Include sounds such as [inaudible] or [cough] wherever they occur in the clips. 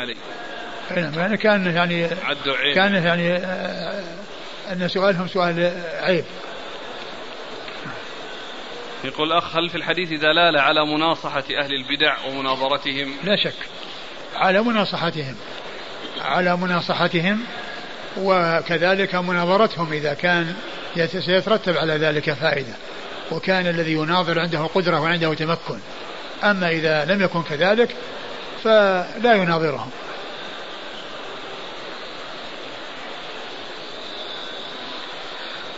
عليه نعم يعني كان يعني عدوا عيب كان يعني آه، أن سؤالهم سؤال عيب. يقول الأخ هل في الحديث دلالة على مناصحة أهل البدع ومناظرتهم؟ لا شك. على مناصحتهم. على مناصحتهم وكذلك مناظرتهم إذا كان سيترتب على ذلك فائدة وكان الذي يناظر عنده قدرة وعنده تمكن. أما إذا لم يكن كذلك فلا يناظرهم.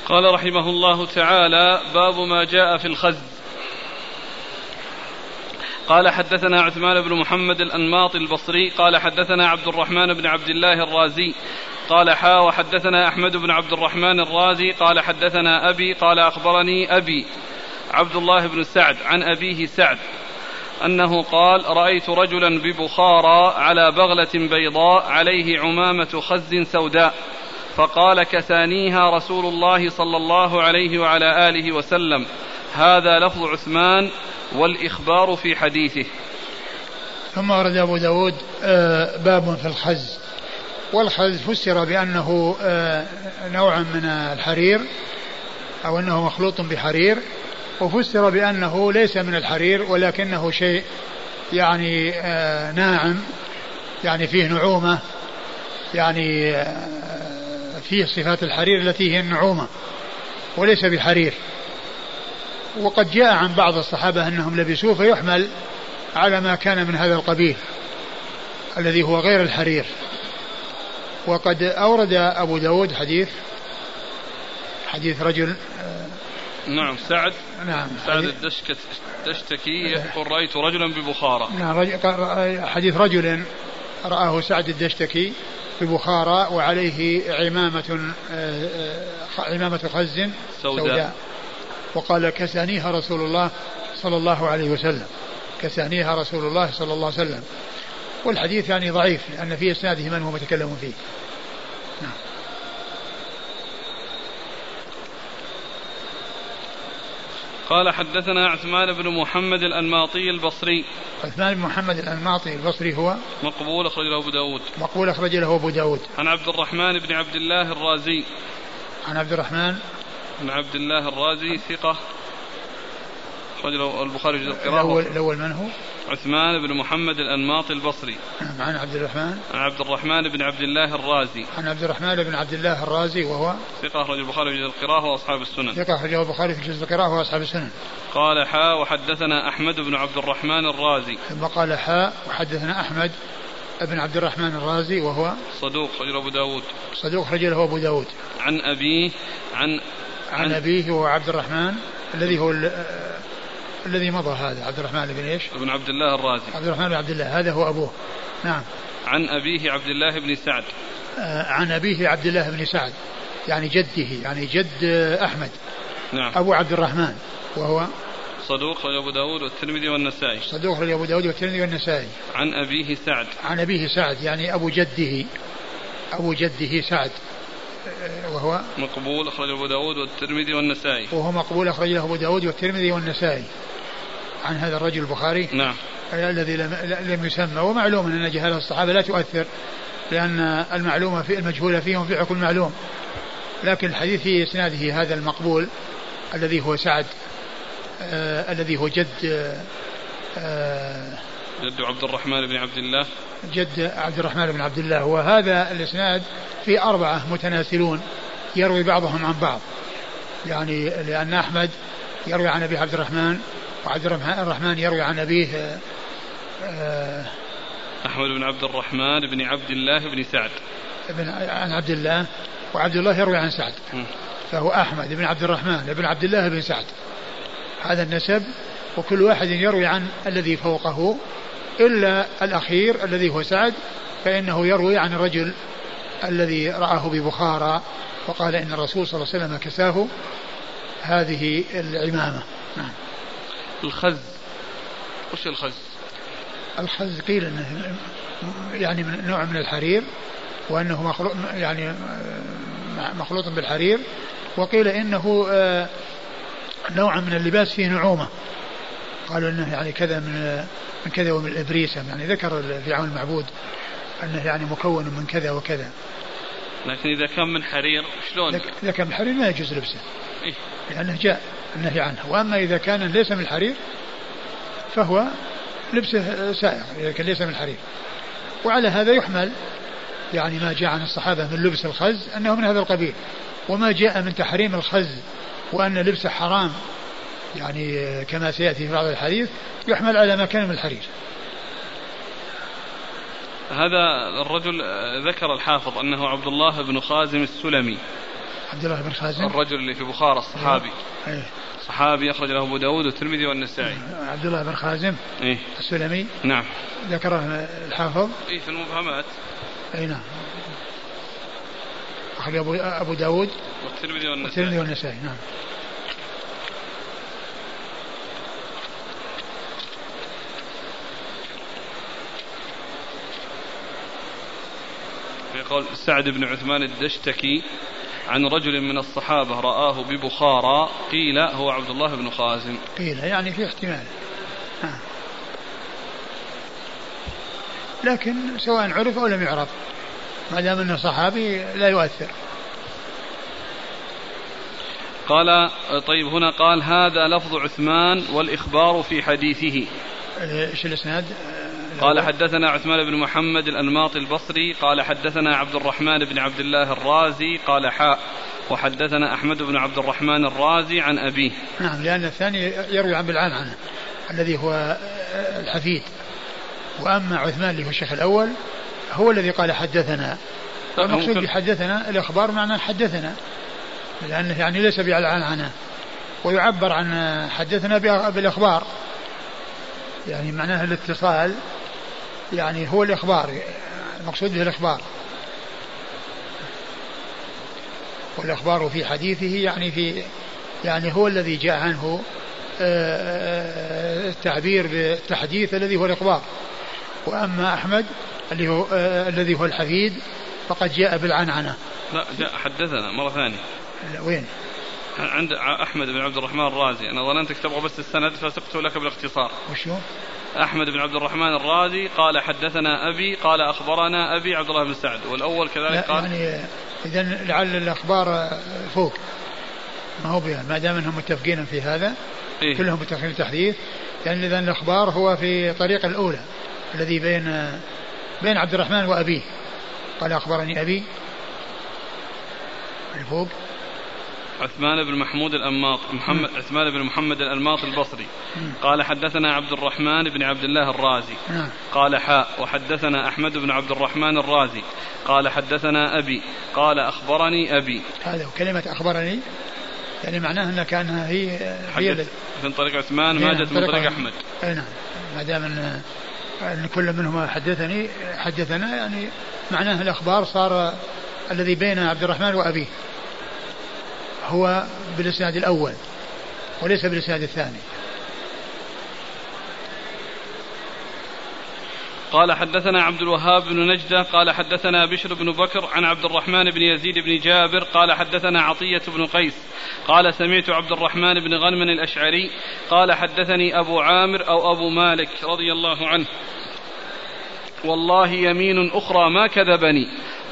قال رحمه الله تعالى باب ما جاء في الخز. قال حدثنا عثمان بن محمد الأنماط البصري قال حدثنا عبد الرحمن بن عبد الله الرازي قال حا وحدثنا أحمد بن عبد الرحمن الرازي قال حدثنا أبي قال أخبرني أبي عبد الله بن سعد عن أبيه سعد. أنه قال رأيت رجلا ببخارى على بغلة بيضاء عليه عمامة خز سوداء فقال كسانيها رسول الله صلى الله عليه وعلى آله وسلم هذا لفظ عثمان والإخبار في حديثه. ثم ورد أبو داود آه، باب في الخز. والخز فسر بأنه آه، نوع من الحرير أو أنه مخلوط بحرير. وفسر بأنه ليس من الحرير ولكنه شيء يعني آه، ناعم يعني فيه نعومة يعني فيه صفات الحرير التي هي النعومة وليس بحرير. وقد جاء عن بعض الصحابة أنهم لبسوه فيحمل على ما كان من هذا القبيل الذي هو غير الحرير. وقد أورد أبو داود حديث حديث رجل نعم سعد. نعم. سعد الدشك الدشتكي يقول رأيت رجلا ببخارى نعم حديث رجل رآه سعد الدشتكي ببخارى وعليه عمامة آه، آه، عمامة خز سوداء, سوداء. وقال كسانيها رسول الله صلى الله عليه وسلم. كسانيها رسول الله صلى الله عليه وسلم. والحديث يعني ضعيف لأن في إسناده من هو متكلم فيه. قال حدثنا عثمان بن محمد الأنماطي البصري. عثمان بن محمد الأنماطي البصري هو مقبول أخرج له أبو داود. مقبول أخرج له أبو داود. عن عبد الرحمن بن عبد الله الرازي. عن عبد الرحمن. بن عبد الله الرازي ثقة. أخرج له البخاري في القراءة. الأول الأول من هو؟ عثمان بن محمد الأنماطي البصري. [clears throat] عن عبد الرحمن؟ عن عبد الرحمن بن عبد الله الرازي. عن عبد الرحمن بن عبد الله الرازي وهو؟ ثقة أخرج البخاري في جزء القراءة وأصحاب السنن. ثقة أخرجه البخاري في جزء القراءة وأصحاب السنن. قال حاء وحدثنا أحمد بن عبد الرحمن الرازي. ثم قال حاء وحدثنا أحمد بن عبد الرحمن الرازي وهو؟ صدوق رجل أبو داود. صدوق رجله أبو داود. عن أبيه عن عن, عن أبيه هو عبد الرحمن الذي هو الذي مضى هذا عبد الرحمن بن إيش؟ بن عبد الله الرازي. عبد الرحمن بن عبد الله هذا هو أبوه. نعم. عن أبيه عبد الله بن سعد. آه عن أبيه عبد الله بن سعد يعني جده يعني جد أحمد. نعم. أبو عبد الرحمن وهو صدوق رجل أبو داود والترمذي والنسائي. صدوق رجل أبو داود والترمذي والنسائي. عن أبيه سعد. عن أبيه سعد يعني أبو جده أبو جده سعد وهو مقبول أخرج أبو داود والترمذي والنسائي. وهو مقبول أخرج له أبو داود والترمذي والنسائي. عن هذا الرجل البخاري. نعم. الذي لم, لم يسمى. ومعلوم أن جهالة الصحابة لا تؤثر لأن المعلومة في المجهولة فيهم في حكم المعلوم. لكن الحديث في إسناده هذا المقبول الذي هو سعد آه الذي هو جد آه جد عبد الرحمن بن عبد الله. جد عبد الرحمن بن عبد الله. وهذا الإسناد في أربعة متناسلون يروي بعضهم عن بعض. يعني لأن أحمد يروي عن أبي عبد الرحمن وعبد الرحمن يروي عن أبيه آه، أحمد بن عبد الرحمن بن عبد الله بن سعد. بن عن عبد الله وعبد الله يروي عن سعد. فهو أحمد بن عبد الرحمن بن عبد الله بن سعد. هذا النسب وكل واحد يروي عن الذي فوقه إلا الأخير الذي هو سعد فإنه يروي عن الرجل الذي رآه ببخارى وقال إن الرسول صلى الله عليه وسلم كساه. هذه العمامة. نعم. الخز. وش الخز؟ الخز قيل إنه يعني من نوع من الحرير وأنه مخلوط يعني مخلوط بالحرير وقيل إنه آه، نوع من اللباس فيه نعومة. قالوا إنه يعني كذا من من كذا ومن الابريسم يعني ذكر في عون المعبود أنه يعني مكون من كذا وكذا. لكن إذا كان من حرير شلون؟ إذا كان من حرير ما يجوز لبسه. إيه؟ لأنه جاء. النهي عنه وأما إذا كان ليس من الحرير فهو لبسه سائغ إذا كان ليس من الحرير. وعلى هذا يحمل يعني ما جاء عن الصحابة من لبس الخز أنه من هذا القبيل. وما جاء من تحريم الخز وأن لبسه حرام يعني كما سيأتي في بعض الحديث يحمل على ما كان من الحرير. هذا الرجل ذكر الحافظ أنه عبد الله بن خازم السلمي. عبد الله بن خازم. الرجل اللي في بخارى الصحابي. أيه. صحابي أخرج له أبو داود والترمذي والنسائي. عبد الله بن خازم. إيه؟ السلمي. نعم. ذكره الحافظ. إيه في المبهمات. أي نعم. أخرج أبو, أبو داود. والترمذي والنسائي. والترمذي والنسائي نعم. يقول سعد بن عثمان الدشتكي عن رجل من الصحابة رآه ببخارى قيل هو عبد الله بن خازم قيل يعني في احتمال. لكن سواء عرف أو لم يعرف ما دام أنه صحابي لا يؤثر قال طيب هنا قال هذا لفظ عثمان والإخبار في حديثه إيش الإسناد؟ قال حدثنا عثمان بن محمد الأنماطي البصري قال حدثنا عبد الرحمن بن عبد الله الرازي قال حاء وحدثنا أحمد بن عبد الرحمن الرازي عن أبيه. نعم لأن الثاني يروي عن بالعان عنه الذي هو الحفيد. وأما عثمان اللي هو الشيخ الأول هو الذي قال حدثنا. المقصود بحدثنا الإخبار معنى حدثنا لأنه يعني ليس بالعنعنة ويعبر عن حدثنا بالإخبار. يعني معناها الاتصال. يعني هو الإخبار المقصود به الإخبار. والإخبار في حديثه يعني في يعني هو الذي جاء عنه آه، التعبير بالتحديث الذي هو الإخبار. وأما أحمد اللي هو آه، الذي هو الحفيد فقد جاء بالعنعنة. لا جاء حدثنا مرة ثانية. وين؟ عند أحمد بن عبد الرحمن الرازي. أنا ظننتك تبغى بس السند فسقت لك بالاختصار. وشو؟ أحمد بن عبد الرحمن الرازي قال حدثنا أبي قال أخبرنا أبي عبد الله بن سعد. والأول كذلك قال يعني إذا لعل الأخبار فوق. ما هو ما دام أنهم متفقين في هذا إيه؟ كلهم متفقين في التحديث يعني إذا الأخبار هو في طريق الأولى الذي بين بين عبد الرحمن وأبيه. قال أخبرني أبي. الفوق عثمان بن محمود الأنماط محمد عثمان بن محمد الأنماط البصري. قال حدثنا عبد الرحمن بن عبد الله الرازي. نعم. قال حاء وحدثنا أحمد بن عبد الرحمن الرازي. قال حدثنا أبي. قال أخبرني أبي. هذا كلمة أخبرني. يعني معناها أن كانها هي هي من طريق عثمان ما جت من طريق أحمد. أي نعم. ما دام أن أن كل منهما حدثني حدثنا يعني معناه الأخبار صار الذي بين عبد الرحمن وأبيه. هو بالإسناد الأول وليس بالإسناد الثاني. قال حدثنا عبد الوهاب بن نجدة قال حدثنا بشر بن بكر عن عبد الرحمن بن يزيد بن جابر قال حدثنا عطية بن قيس قال سمعت عبد الرحمن بن غنم الأشعري قال حدثني أبو عامر أو أبو مالك رضي الله عنه. والله يمين أخرى ما كذبني.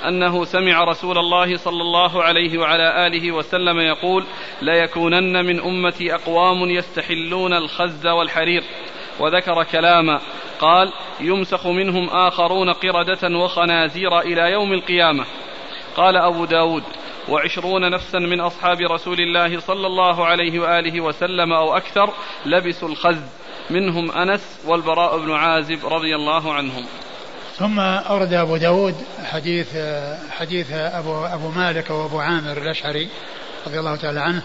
أنه سمع رسول الله صلى الله عليه وعلى آله وسلم يقول ليكونن من أمتي أقوام يستحلون الخز والحرير وذكر كلاما قال يمسخ منهم آخرون قردة وخنازير إلى يوم القيامة قال أبو داود وعشرون نفسا من أصحاب رسول الله صلى الله عليه وآله وسلم أو أكثر لبسوا الخز. منهم أنس والبراء بن عازب رضي الله عنهم ثم أورد أبو داود حديث حديث أبو, أبو مالك وأبو عامر الأشعري رضي الله تعالى عنه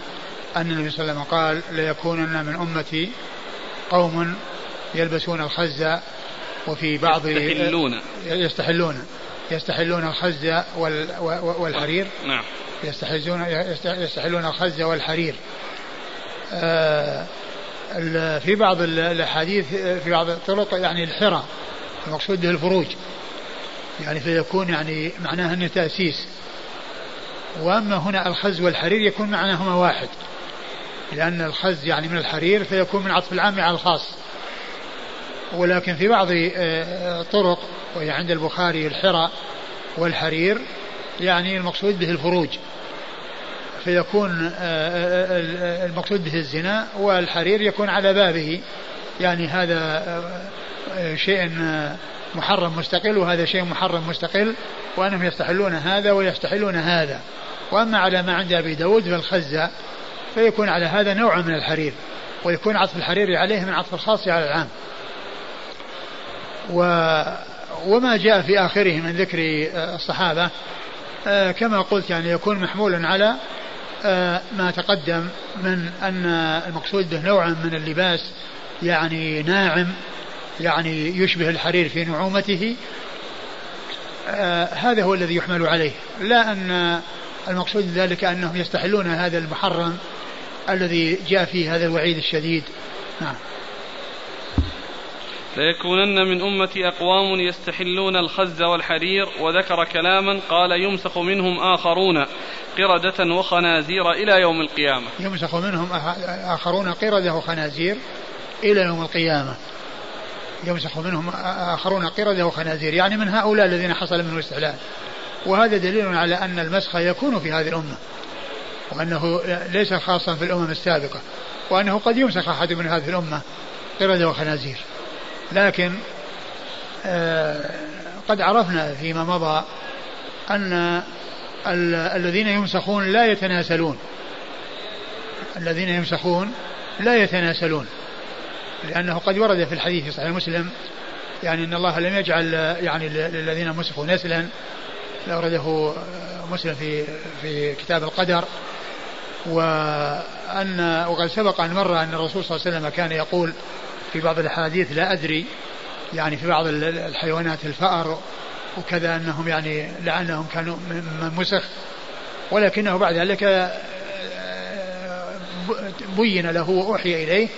أن النبي صلى الله عليه وسلم قال ليكونن من أمتي قوم يلبسون الخز وفي بعض يستحلون. يستحلون يستحلون الخز والحرير. نعم. يستحلون يستحلون الخز والحرير. آه، في بعض الأحاديث في بعض الطرق يعني الحرى المقصود به الفروج. يعني فيكون يعني معناه أنه تأسيس. وأما هنا الخز والحرير يكون معناهما واحد. لأن الخز يعني من الحرير فيكون من عطف العام على الخاص. ولكن في بعض الطرق وهي عند البخاري الحرى والحرير يعني المقصود به الفروج. فيكون المقصود به الزنا والحرير يكون على بابه. يعني هذا شيء محرم مستقل وهذا شيء محرم مستقل وأنهم يستحلون هذا ويستحلون هذا. وأما على ما عند أبي داود فالخزة فيكون على هذا نوع من الحرير ويكون عطف الحرير عليه من عطف الخاص على العام. و وما جاء في آخره من ذكر الصحابة آه، كما قلت يعني يكون محمولا على آه، ما تقدم من أن المقصود به نوع من اللباس يعني ناعم يعني يشبه الحرير في نعومته آه هذا هو الذي يحمل عليه. لا أن المقصود ذلك أنهم يستحلون هذا المحرم الذي جاء فيه هذا الوعيد الشديد. نعم. ليكونن من أمتي أقوام يستحلون الخز والحرير وذكر كلاما قال يمسخ منهم آخرون قردة وخنازير إلى يوم القيامة. يمسخ منهم آخرون قردة وخنازير إلى يوم القيامة. يمسخ منهم آخرون قردة وخنازير يعني من هؤلاء الذين حصل منهم الاستحلال وهذا دليل على أن المسخ يكون في هذه الأمة وأنه ليس خاصا في الأمم السابقة وأنه قد يمسخ أحد من هذه الأمة قردة وخنازير لكن آه قد عرفنا فيما مضى أن الذين يمسخون لا يتناسلون. الذين يمسخون لا يتناسلون. لأنه قد ورد في الحديث في صحيح مسلم يعني أن الله لم يجعل يعني للذين مسخوا نسلا أورده مسلم في في كتاب القدر وأن وقد سبق أن مر أن الرسول صلى الله عليه وسلم كان يقول في بعض الأحاديث لا أدري يعني في بعض الحيوانات الفأر وكذا أنهم يعني لعلهم كانوا من مسخ ولكنه بعد ذلك بين له وأوحي إليه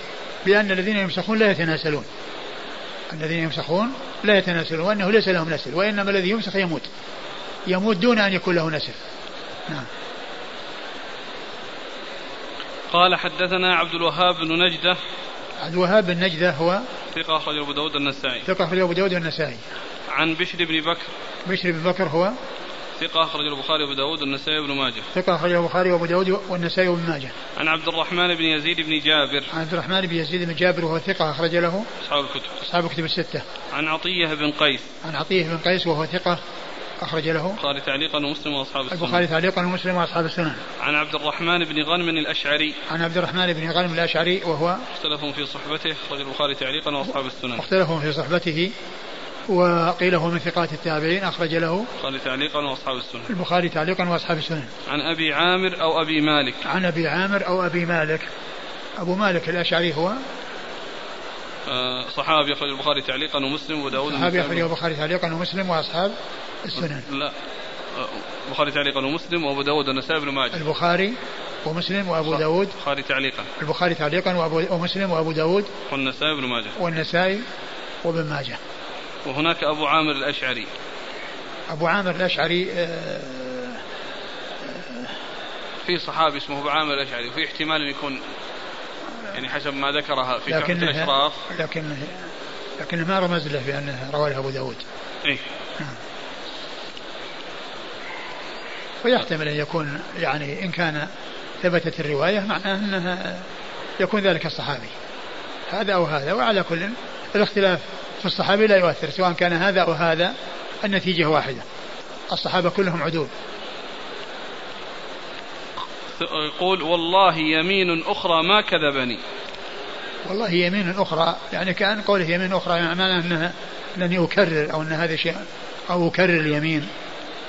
بأن الذين يمسخون لا يتناسلون. الذين يمسخون لا يتناسلون وأنه ليس لهم نسل وإنما الذي يمسخ يموت. يموت دون أن يكون له نسل. نعم. قال حدثنا عبد الوهاب بن نجدة. عبد الوهاب بن نجدة هو ثقة أخرجه أبو داود النسائي. ثقة أخرجه أبو داود النسائي. عن بشر بن بكر. بشر بن بكر هو ثقة أخرج البخاري وأبو داود والنسائي وابن ماجه. ثقة أخرج البخاري وأبو داود والنسائي وابن ماجه. عن عبد الرحمن بن يزيد بن جابر. عن عبد الرحمن بن يزيد بن جابر وهو ثقة أخرج له. أصحاب الكتب. أصحاب الكتب الستة. عن عطية بن قيس. عن عطية بن قيس وهو ثقة أخرج له. البخاري تعليقا ومسلم وأصحاب السنن البخاري تعليقا ومسلم وأصحاب السنن عن عبد الرحمن بن غنم الأشعري. عن عبد الرحمن بن غنم الأشعري وهو مختلف في صحبته أخرج البخاري تعليقا وأصحاب السنن مختلف في صحبته. وقيل هو من ثقات التابعين أخرج له البخاري تعليقا وأصحاب السنن البخاري تعليقا وأصحاب السنن عن أبي عامر أو أبي مالك. عن أبي عامر أو أبي مالك. أبو مالك الأشعري هو؟ آه، صحابي أخرج البخاري تعليقا ومسلم وداود صحابي أخرج البخاري تعليقا ومسلم وأصحاب السنن لا البخاري تعليقا ومسلم وأبو داود والنسائي بن ماجه. البخاري ومسلم وأبو داود. البخاري تعليقا. البخاري تعليقا وابو ومسلم وأبو داود. والنسائي بن ماجه. والنسائي وابن ماجه. وهناك أبو عامر الأشعري. أبو عامر الأشعري آه، في صحابي اسمه أبو عامر الأشعري وفي احتمال أن يكون يعني حسب ما ذكرها في تحفة الأشراف. لكن لكن ما رمز له بانه رواه أبو داود. إيه. نعم. ويحتمل أن يكون يعني إن كان ثبتت الرواية معناه أنها يكون ذلك الصحابي هذا أو هذا وعلى كل الاختلاف في الصحابي لا يؤثر سواء كان هذا أو هذا النتيجة واحدة. الصحابة كلهم عدول. يقول والله يمين أخرى ما كذبني. والله يمين أخرى يعني كأن قوله يمين أخرى يعني معناه أنها أنني أكرر أو أن هذا شيء أو أكرر اليمين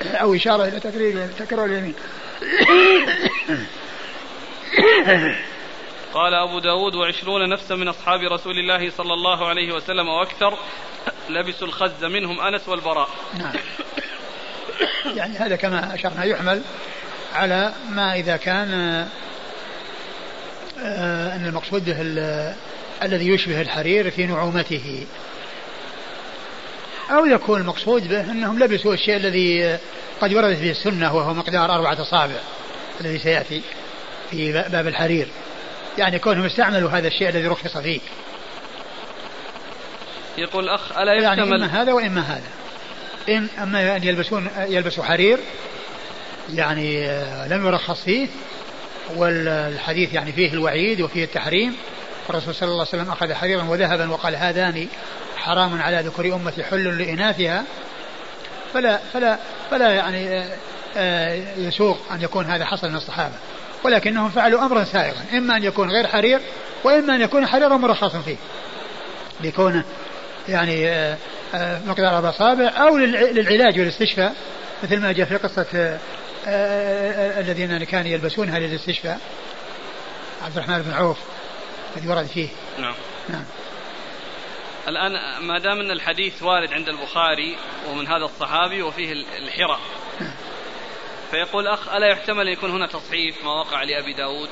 أو إشارة إلى تكرير تكرار اليمين. [coughs] قال أبو داود وعشرون نفسا من أصحاب رسول الله صلى الله عليه وسلم وأكثر لبسوا الخز منهم أنس والبراء. نعم. يعني هذا كما أشرنا يحمل على ما إذا كان آه، أن المقصود به الذي يشبه الحرير في نعومته. أو يكون المقصود به أنهم لبسوا الشيء الذي قد وردت به السنة وهو مقدار أربعة أصابع الذي سيأتي في باب الحرير. يعني كونهم استعملوا هذا الشيء الذي رخص فيه يقول الأخ ألا يحتمل يعني إما هذا وإما هذا. إن أما أن يلبسون يلبسوا حرير يعني آه، لم يرخص فيه والحديث يعني فيه الوعيد وفيه التحريم. الرسول صلى الله عليه وسلم أخذ حريرا وذهبا وقال هذان حرام على ذكور أمتي حل لإناثها. فلا فلا فلا يعني آه، آه، يسوق أن يكون هذا حصل من الصحابة. ولكنهم فعلوا أمرا سائغا إما أن يكون غير حرير وإما أن يكون حريرا مرخصا فيه. لكونه يعني آه، مقدار أربع أصابع أو للعلاج والاستشفاء مثل ما جاء في قصة الذين كانوا يلبسونها للاستشفاء. عبد الرحمن بن عوف الذي ورد فيه. نعم. نعم. الآن ما دام أن الحديث وارد عند البخاري ومن هذا الصحابي وفيه الحرى فيقول أخ ألا يحتمل أن يكون هنا تصحيف ما وقع لأبي داود؟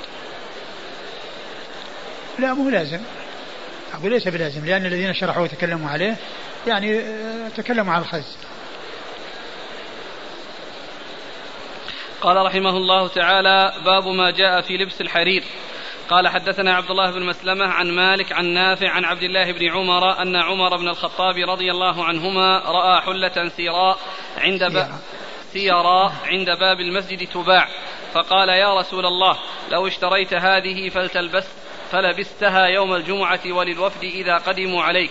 لا مو لازم. أقول ليس بلازم لأن الذين شرحوا وتكلموا عليه يعني آه، تكلموا على الخز. قال رحمه الله تعالى باب ما جاء في لبس الحرير. قال حدثنا عبد الله بن مسلمة عن مالك عن نافع عن عبد الله بن عمر أن عمر بن الخطاب رضي الله عنهما رأى حلة سيراء عند باب سيراء عند باب المسجد تباع. فقال يا رسول الله لو اشتريت هذه فلتلبس فلبستها يوم الجمعة وللوفد إذا قدموا عليك.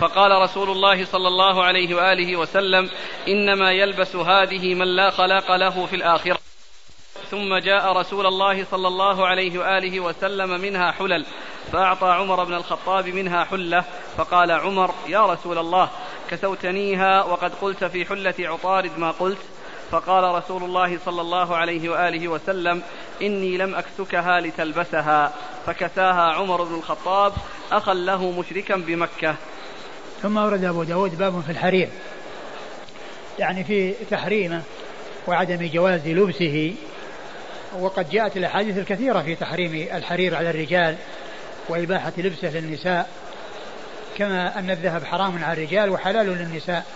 فقال رسول الله صلى الله عليه وآله وسلم إنما يلبس هذه من لا خلاق له في الآخرة. ثم جاء رسول الله صلى الله عليه وآله وسلم منها حلل فأعطى عمر بن الخطاب منها حلة فقال عمر يا رسول الله كسوتنيها وقد قلت في حلة عطارد ما قلت. فقال رسول الله صلى الله عليه وآله وسلم إني لم أكسكها لتلبسها. فكساها عمر بن الخطاب أخا له مشركا بمكة. ثم ورد أبو داود باب في الحرير. يعني في تحريمه وعدم جواز لبسه. وقد جاءت الأحاديث الكثيرة في تحريم الحرير على الرجال وإباحة لبسه للنساء. كما أن الذهب حرام على الرجال وحلال للنساء.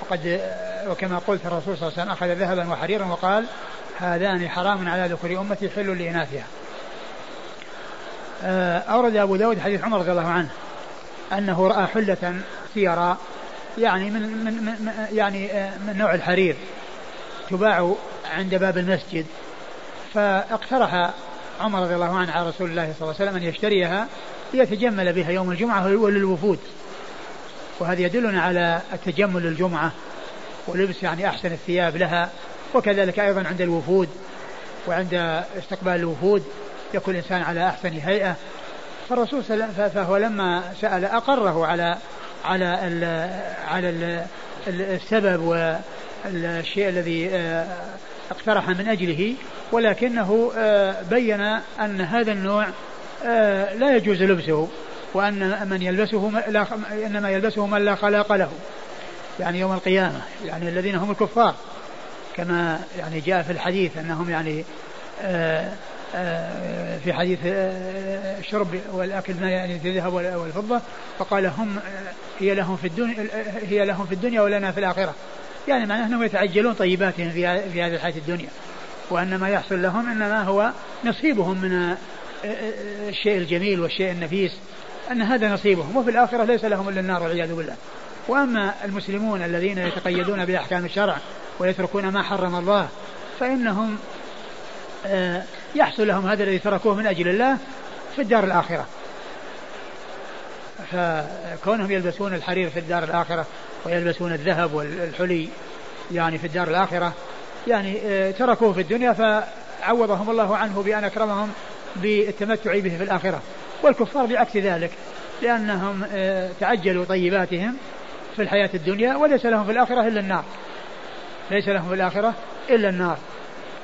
وقد وكما قلت الرسول صلى الله عليه وسلم أخذ ذهبا وحريرا وقال هذان حرام على ذكور أمتي حل لإناثها. آه، أورد أبو داود حديث عمر رضي الله عنه أنه رأى حلة سيرا يعني من, من, من يعني آه، من نوع الحرير تباع عند باب المسجد. فاقترح عمر رضي الله عنه على رسول الله صلى الله عليه وسلم أن يشتريها ليتجمل بها يوم الجمعة وللوفود وهذا يدلنا على التجمل للجمعة ولبس يعني أحسن الثياب لها وكذلك أيضا عند الوفود وعند استقبال الوفود يكون الإنسان على أحسن هيئة. فالرسول صلى الله عليه وسلم فهو لما سأل أقره على على على ال السبب والشيء الذي آه، اقترح من أجله ولكنه آه، بين أن هذا النوع آه، لا يجوز لبسه. وأن من يلبسه لا إنما يلبسه من لا خلاق له. يعني يوم القيامة يعني الذين هم الكفار. كما يعني جاء في الحديث أنهم يعني آه، في حديث الشرب والأكل ما يعني الذهب والفضة فقال هم هي لهم في الدنيا هي لهم في الدنيا ولنا في الآخرة. يعني معناه أنهم يتعجلون طيباتهم في هذه الحياة الدنيا. وأن ما يحصل لهم إنما هو نصيبهم من الشيء الجميل والشيء النفيس. أن هذا نصيبهم وفي الآخرة ليس لهم إلا النار والعياذ بالله. وأما المسلمون الذين يتقيدون بأحكام الشرع ويتركون ما حرم الله فإنهم آه، يحصل لهم هذا الذي تركوه من أجل الله في الدار الآخرة. فكونهم يلبسون الحرير في الدار الآخرة ويلبسون الذهب والحلي يعني في الدار الآخرة يعني آه، تركوه في الدنيا فعوضهم الله عنه بأن أكرمهم بالتمتع به في الآخرة. والكفار بعكس ذلك لأنهم آه، تعجلوا طيباتهم في الحياة الدنيا وليس لهم في الآخرة إلا النار. ليس لهم في الآخرة إلا النار.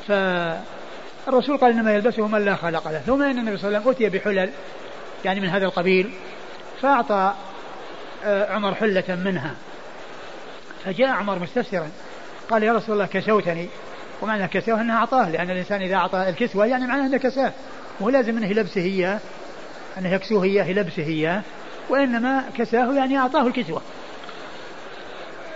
فالرسول قال إنما يلبسه من لا خلق له ثم إن النبي صلى الله عليه وسلم أتي بحلل يعني من هذا القبيل فأعطى آه، عمر حلة منها. فجاء عمر مستفسرا قال يا رسول الله كسوتني. ومعنى كسوة انه اعطاه لأن الإنسان إذا أعطى الكسوة يعني معناه إنه كساه. مو لازم إنه يلبسه إياه. أنه يكسوه إياه يلبسه إياه وإنما كساه يعني أعطاه الكسوة.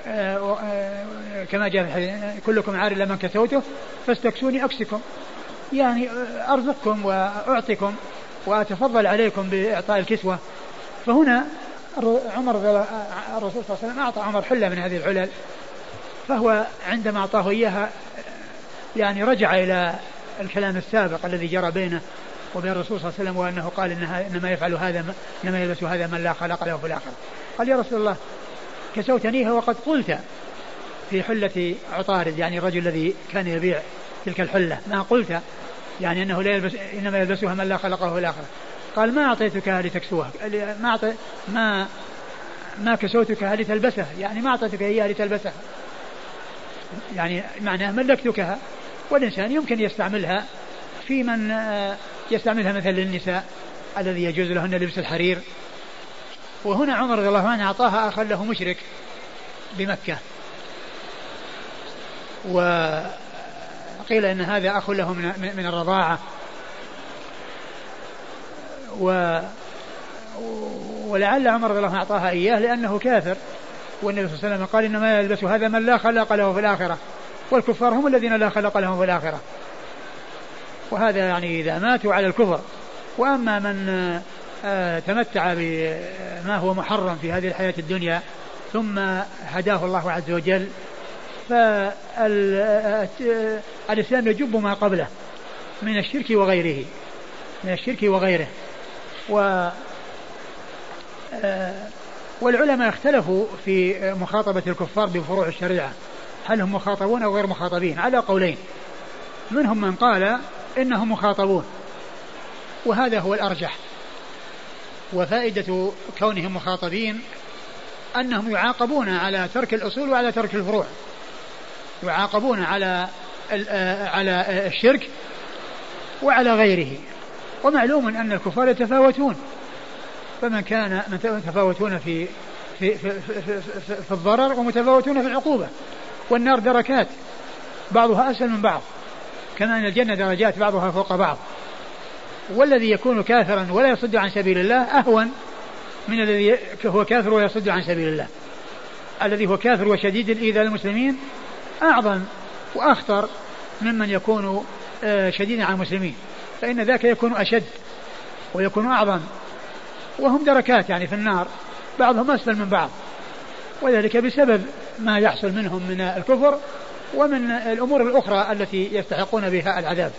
آه، آه، كما جاء في الحديث كلكم عار إلا من كسوته فاستكسوني أكسكم. يعني آه، أرزقكم وأعطيكم وأتفضل عليكم بإعطاء الكسوة. فهنا عمر الرسول صلى الله عليه وسلم أعطى عمر حلة من هذه الحلل فهو عندما أعطاه إياها يعني رجع إلى الكلام السابق الذي جرى بينه. وبين الرسول صلى الله عليه وسلم وأنه قال إنها إنما يفعل هذا إنما يلبس هذا من لا خلق له في الآخرة. قال يا رسول الله كسوتنيها وقد قلت في حلة عطارد يعني الرجل الذي كان يبيع تلك الحلة ما قلت؟ يعني أنه لا يلبس إنما يلبسها من لا خلقه في الآخرة. قال ما أعطيتكها لتكسوها ما أعطي ما ما كسوتكها لتلبسها يعني ما أعطيتك إياها لتلبسها يعني معناه ملكتكها. والإنسان يمكن يستعملها في من آه، يستعملها مثلا للنساء الذي يجوز لهن لبس الحرير. وهنا عمر رضي الله عنه أعطاها أخا له مشرك بمكة. وقيل إن هذا أخ له من, من الرضاعة. و ولعل عمر رضي الله عنه أعطاها إياه لأنه كافر. والنبي صلى الله عليه وسلم قال إنما يلبس هذا من لا خلق له في الآخرة. والكفار هم الذين لا خلق لهم في الآخرة. وهذا يعني إذا ماتوا على الكفر. وأما من آه، تمتع بما هو محرم في هذه الحياة الدنيا ثم هداه الله عز وجل فالإسلام يجب ما قبله من الشرك وغيره من الشرك وغيره. و آه، والعلماء اختلفوا في مخاطبة الكفار بفروع الشريعة. هل هم مخاطبون أو غير مخاطبين؟ على قولين. منهم من قال إنهم مخاطبون. وهذا هو الأرجح. وفائدة كونهم مخاطبين أنهم يعاقبون على ترك الأصول وعلى ترك الفروع. يعاقبون على آه، على الشرك وعلى غيره. ومعلوم أن الكفار يتفاوتون. فمن كان متفاوتون في في في, في, في, في الضرر ومتفاوتون في العقوبة. والنار دركات. بعضها أسهل من بعض. كما أن الجنة درجات بعضها فوق بعض. والذي يكون كافرا ولا يصد عن سبيل الله أهون من الذي هو كافر ويصد عن سبيل الله. الذي هو كافر وشديد الإيذاء للمسلمين أعظم وأخطر ممن يكون آه، شديدا على المسلمين. فإن ذاك يكون أشد ويكون أعظم. وهم دركات يعني في النار. بعضهم أسفل من بعض. وذلك بسبب ما يحصل منهم من الكفر ومن الأمور الأخرى التي يستحقون بها العذاب.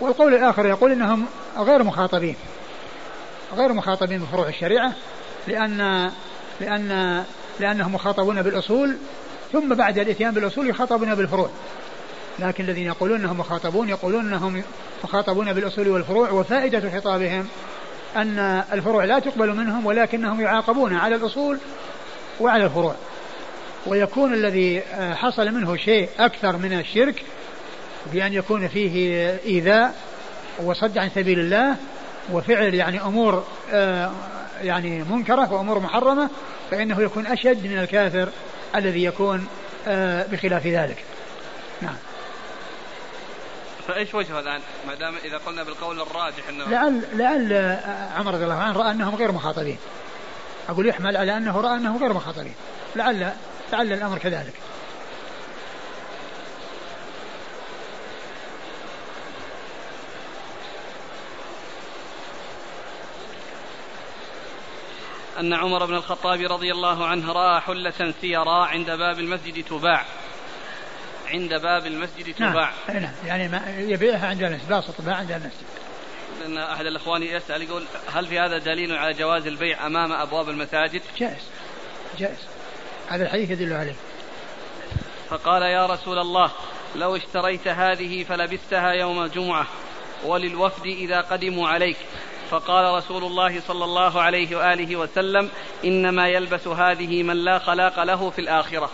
والقول الآخر يقول إنهم غير مخاطبين. غير مخاطبين بفروع الشريعة لأن لأن لأنهم مخاطبون بالأصول ثم بعد الإتيان بالأصول يخاطبون بالفروع. لكن الذين يقولون أنهم مخاطبون يقولون أنهم مخاطبون بالأصول والفروع وفائدة خطابهم أن الفروع لا تقبل منهم ولكنهم يعاقبون على الأصول وعلى الفروع. ويكون الذي حصل منه شيء أكثر من الشرك بأن يكون فيه إيذاء وصد عن سبيل الله وفعل يعني أمور آه، يعني منكرة وأمور محرمة فإنه يكون أشد من الكافر الذي يكون آه، بخلاف ذلك. نعم. فإيش وجهه الآن؟ ما دام إذا قلنا بالقول الراجح انه لعل لعل عمر رضي الله عنه رأى أنهم غير مخاطبين. أقول يحمل على أنه رأى أنهم غير مخاطبين. لعل لعل الأمر كذلك أن عمر بن الخطاب رضي الله عنه رأى حلة سيرا عند باب المسجد تباع عند باب المسجد نعم. تباع نعم, نعم يعني ما يبيعها عند المسجد لا تباع عند المسجد لأن أحد الإخوان يسأل يقول هل في هذا دليل على جواز البيع أمام أبواب المساجد؟ جائز جائز هذا الحديث يدل عليه. فقال يا رسول الله لو اشتريت هذه فلبستها يوم الجمعة وللوفد إذا قدموا عليك. فقال رسول الله صلى الله عليه وآله وسلم إنما يلبس هذه من لا خلاق له في الآخرة.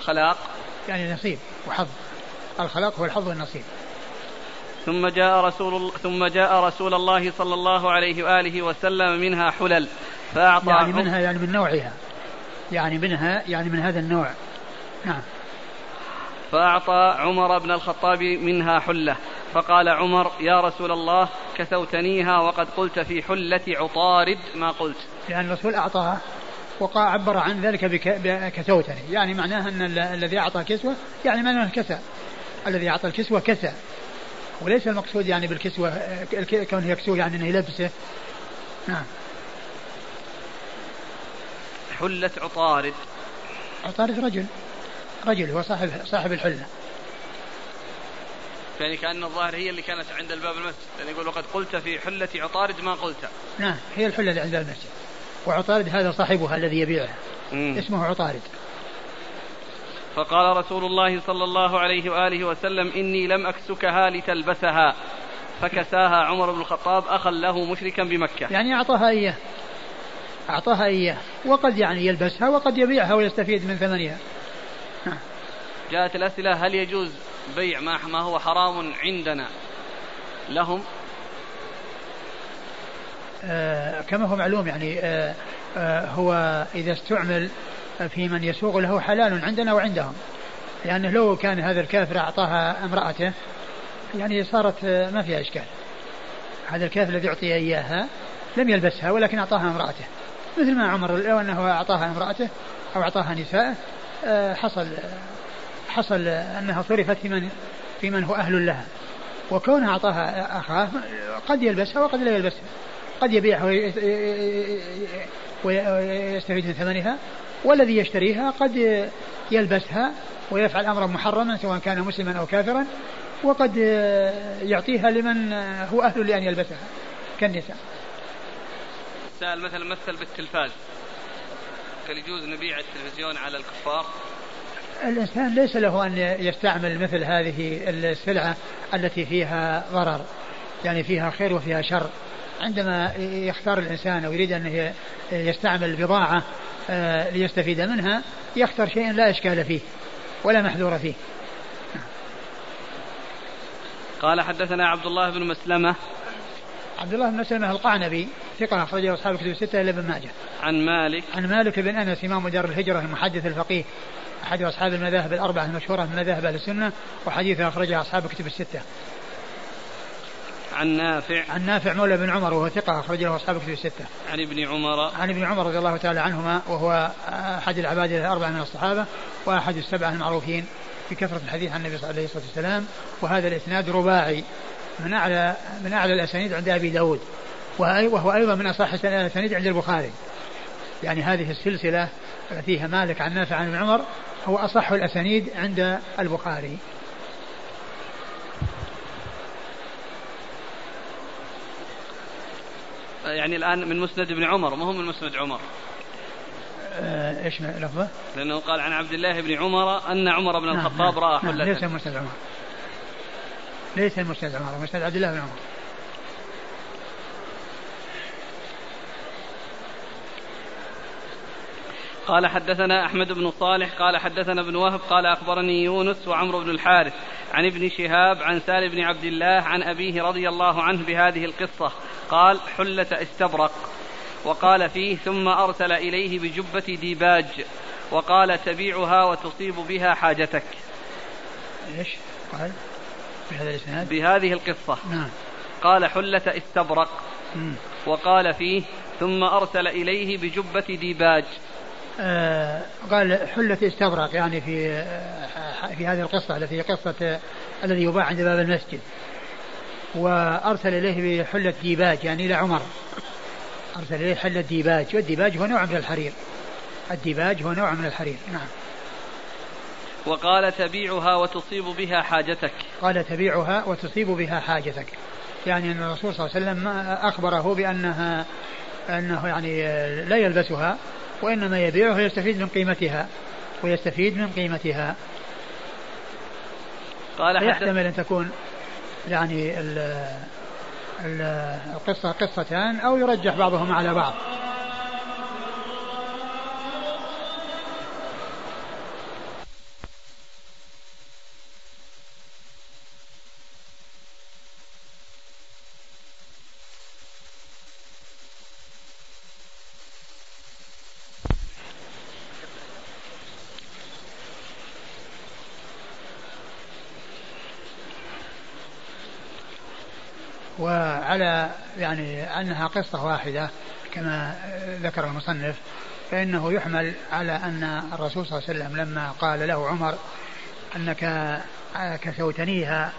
خلاق؟ يعني نصيب وحظ. الخلاق هو الحظ والنصيب. ثم جاء رسول ثم جاء رسول الله صلى الله عليه وآله وسلم منها حلل فأعطى يعني منها يعني من نوعها. يعني منها يعني من هذا النوع. نعم. فأعطى عمر بن الخطاب منها حلة فقال عمر يا رسول الله كسوتنيها وقد قلت في حلة عطارد ما قلت. يعني الرسول أعطاها وعبر عن ذلك بكسوتني. يعني معناها أن الذي أعطى كسوة يعني معناه كسى. الذي أعطى الكسوة كسى. وليس المقصود يعني بالكسوة كونه يكسوه يعني أنه يلبسه. نعم. حلة عطارد. عطارد رجل. رجل هو صاحب صاحب الحلة. يعني كأن الظاهر هي اللي كانت عند الباب المسجد. يعني يقول وقد قلت في حلة عطارد ما قلت. نعم هي الحلة اللي عند المسجد. وعطارد هذا صاحبها الذي يبيعها. مم. اسمه عطارد. فقال رسول الله صلى الله عليه وآله وسلم إني لم أكسكها لتلبسها. فكساها عمر بن الخطاب أخا له مشركا بمكة. يعني أعطاها إياه. أعطاها إياه. وقد يعني يلبسها وقد يبيعها ويستفيد من ثمنها. جاءت الأسئلة هل يجوز بيع ما ما هو حرام عندنا؟ لهم؟ آه كما هو معلوم يعني آه آه هو إذا استعمل في من يسوق له حلال عندنا وعندهم. لأنه لو كان هذا الكافر أعطاها امرأته يعني صارت آه، ما فيها إشكال. هذا الكافر الذي أعطي إياها لم يلبسها ولكن أعطاها امرأته. مثل ما عمر لو أنه أعطاها امرأته أو أعطاها نساءه آه، حصل حصل أنها صرفت في من في من هو أهل لها. وكونها أعطاها أخاه قد يلبسها وقد لا يلبسها. قد يبيعها ويستفيد من ثمنها. والذي يشتريها قد يلبسها ويفعل أمرا محرما سواء كان مسلما أو كافرا وقد يعطيها لمن هو أهل لأن يلبسها كالنساء. سأل مثلا مثل بالتلفاز. هل يجوز نبيع التلفزيون على الكفار؟ الإنسان ليس له أن يستعمل مثل هذه السلعة التي فيها ضرر يعني فيها خير وفيها شر. عندما يختار الإنسان أو يريد أن يستعمل بضاعة آه، ليستفيد منها يختار شيئا لا إشكال فيه ولا محذور فيه. قال حدثنا عبد الله بن مسلمة. عبد الله بن مسلمة القعنبي ثقة أخرجه أصحاب الكتب الستة إلا ابن ماجه. عن مالك عن مالك بن أنس إمام دار الهجرة المحدث الفقيه أحد أصحاب المذاهب الأربعة المشهورة من مذاهب أهل السنة وحديثه أخرجه أصحاب الكتب الستة. عن نافع عن نافع مولى بن عمر وهو ثقة أخرج له أصحاب الكتب الستة. عن ابن عمر عن ابن عمر رضي الله تعالى عنهما وهو أحد العباد الأربعة من الصحابة وأحد السبعة المعروفين في كثرة الحديث عن النبي عليه الصلاة والسلام وهذا الإسناد رباعي من أعلى من أعلى الأسانيد عند أبي داود وهو أيضا من أصح الأسانيد عند البخاري. يعني هذه السلسلة فيها مالك عن نافع عن ابن عمر هو أصح الأسانيد عند البخاري. يعني الآن من مسند ابن عمر ما هو من مسند عمر؟ آه إيش لفظة؟ لأنه قال عن عبد الله بن عمر أن عمر بن نعم، الخطاب نعم رأى حلة. نعم ليس مسند عمر. ليس مسند عمر مسند عبد الله بن عمر. قال حدثنا أحمد بن صالح قال حدثنا ابن وهب قال أخبرني يونس وعمرو بن الحارث عن ابن شهاب عن سالم بن عبد الله عن أبيه رضي الله عنه بهذه القصة. قال حلة استبرق. وقال فيه ثم أرسل إليه بجبة ديباج. وقال تبيعها وتصيب بها حاجتك. إيش؟ قال بهذا الإسناد؟ بهذه القصة. نعم. قال حلة استبرق. وقال فيه ثم أرسل إليه بجبة ديباج. آه قال حلة استبرق يعني في آه في هذه القصة التي هي قصة آه الذي يباع عند باب المسجد. وأرسل إليه بحلة ديباج يعني إلى عمر. أرسل إليه حلة ديباج. والديباج هو نوع من الحرير. الديباج هو نوع من الحرير. نعم. وقال تبيعها وتصيب بها حاجتك. قال تبيعها وتصيب بها حاجتك. يعني أن الرسول صلى الله عليه وسلم أخبره بأنها أنه يعني لا يلبسها وإنما يبيعها ويستفيد من قيمتها ويستفيد من قيمتها. قال يحتمل أن تكون يعني القصة قصتان أو يرجح بعضهما على بعض. وعلى يعني أنها قصة واحدة كما ذكر المصنف فإنه يحمل على أن الرسول صلى الله عليه وسلم لما قال له عمر أنك كسوتنيها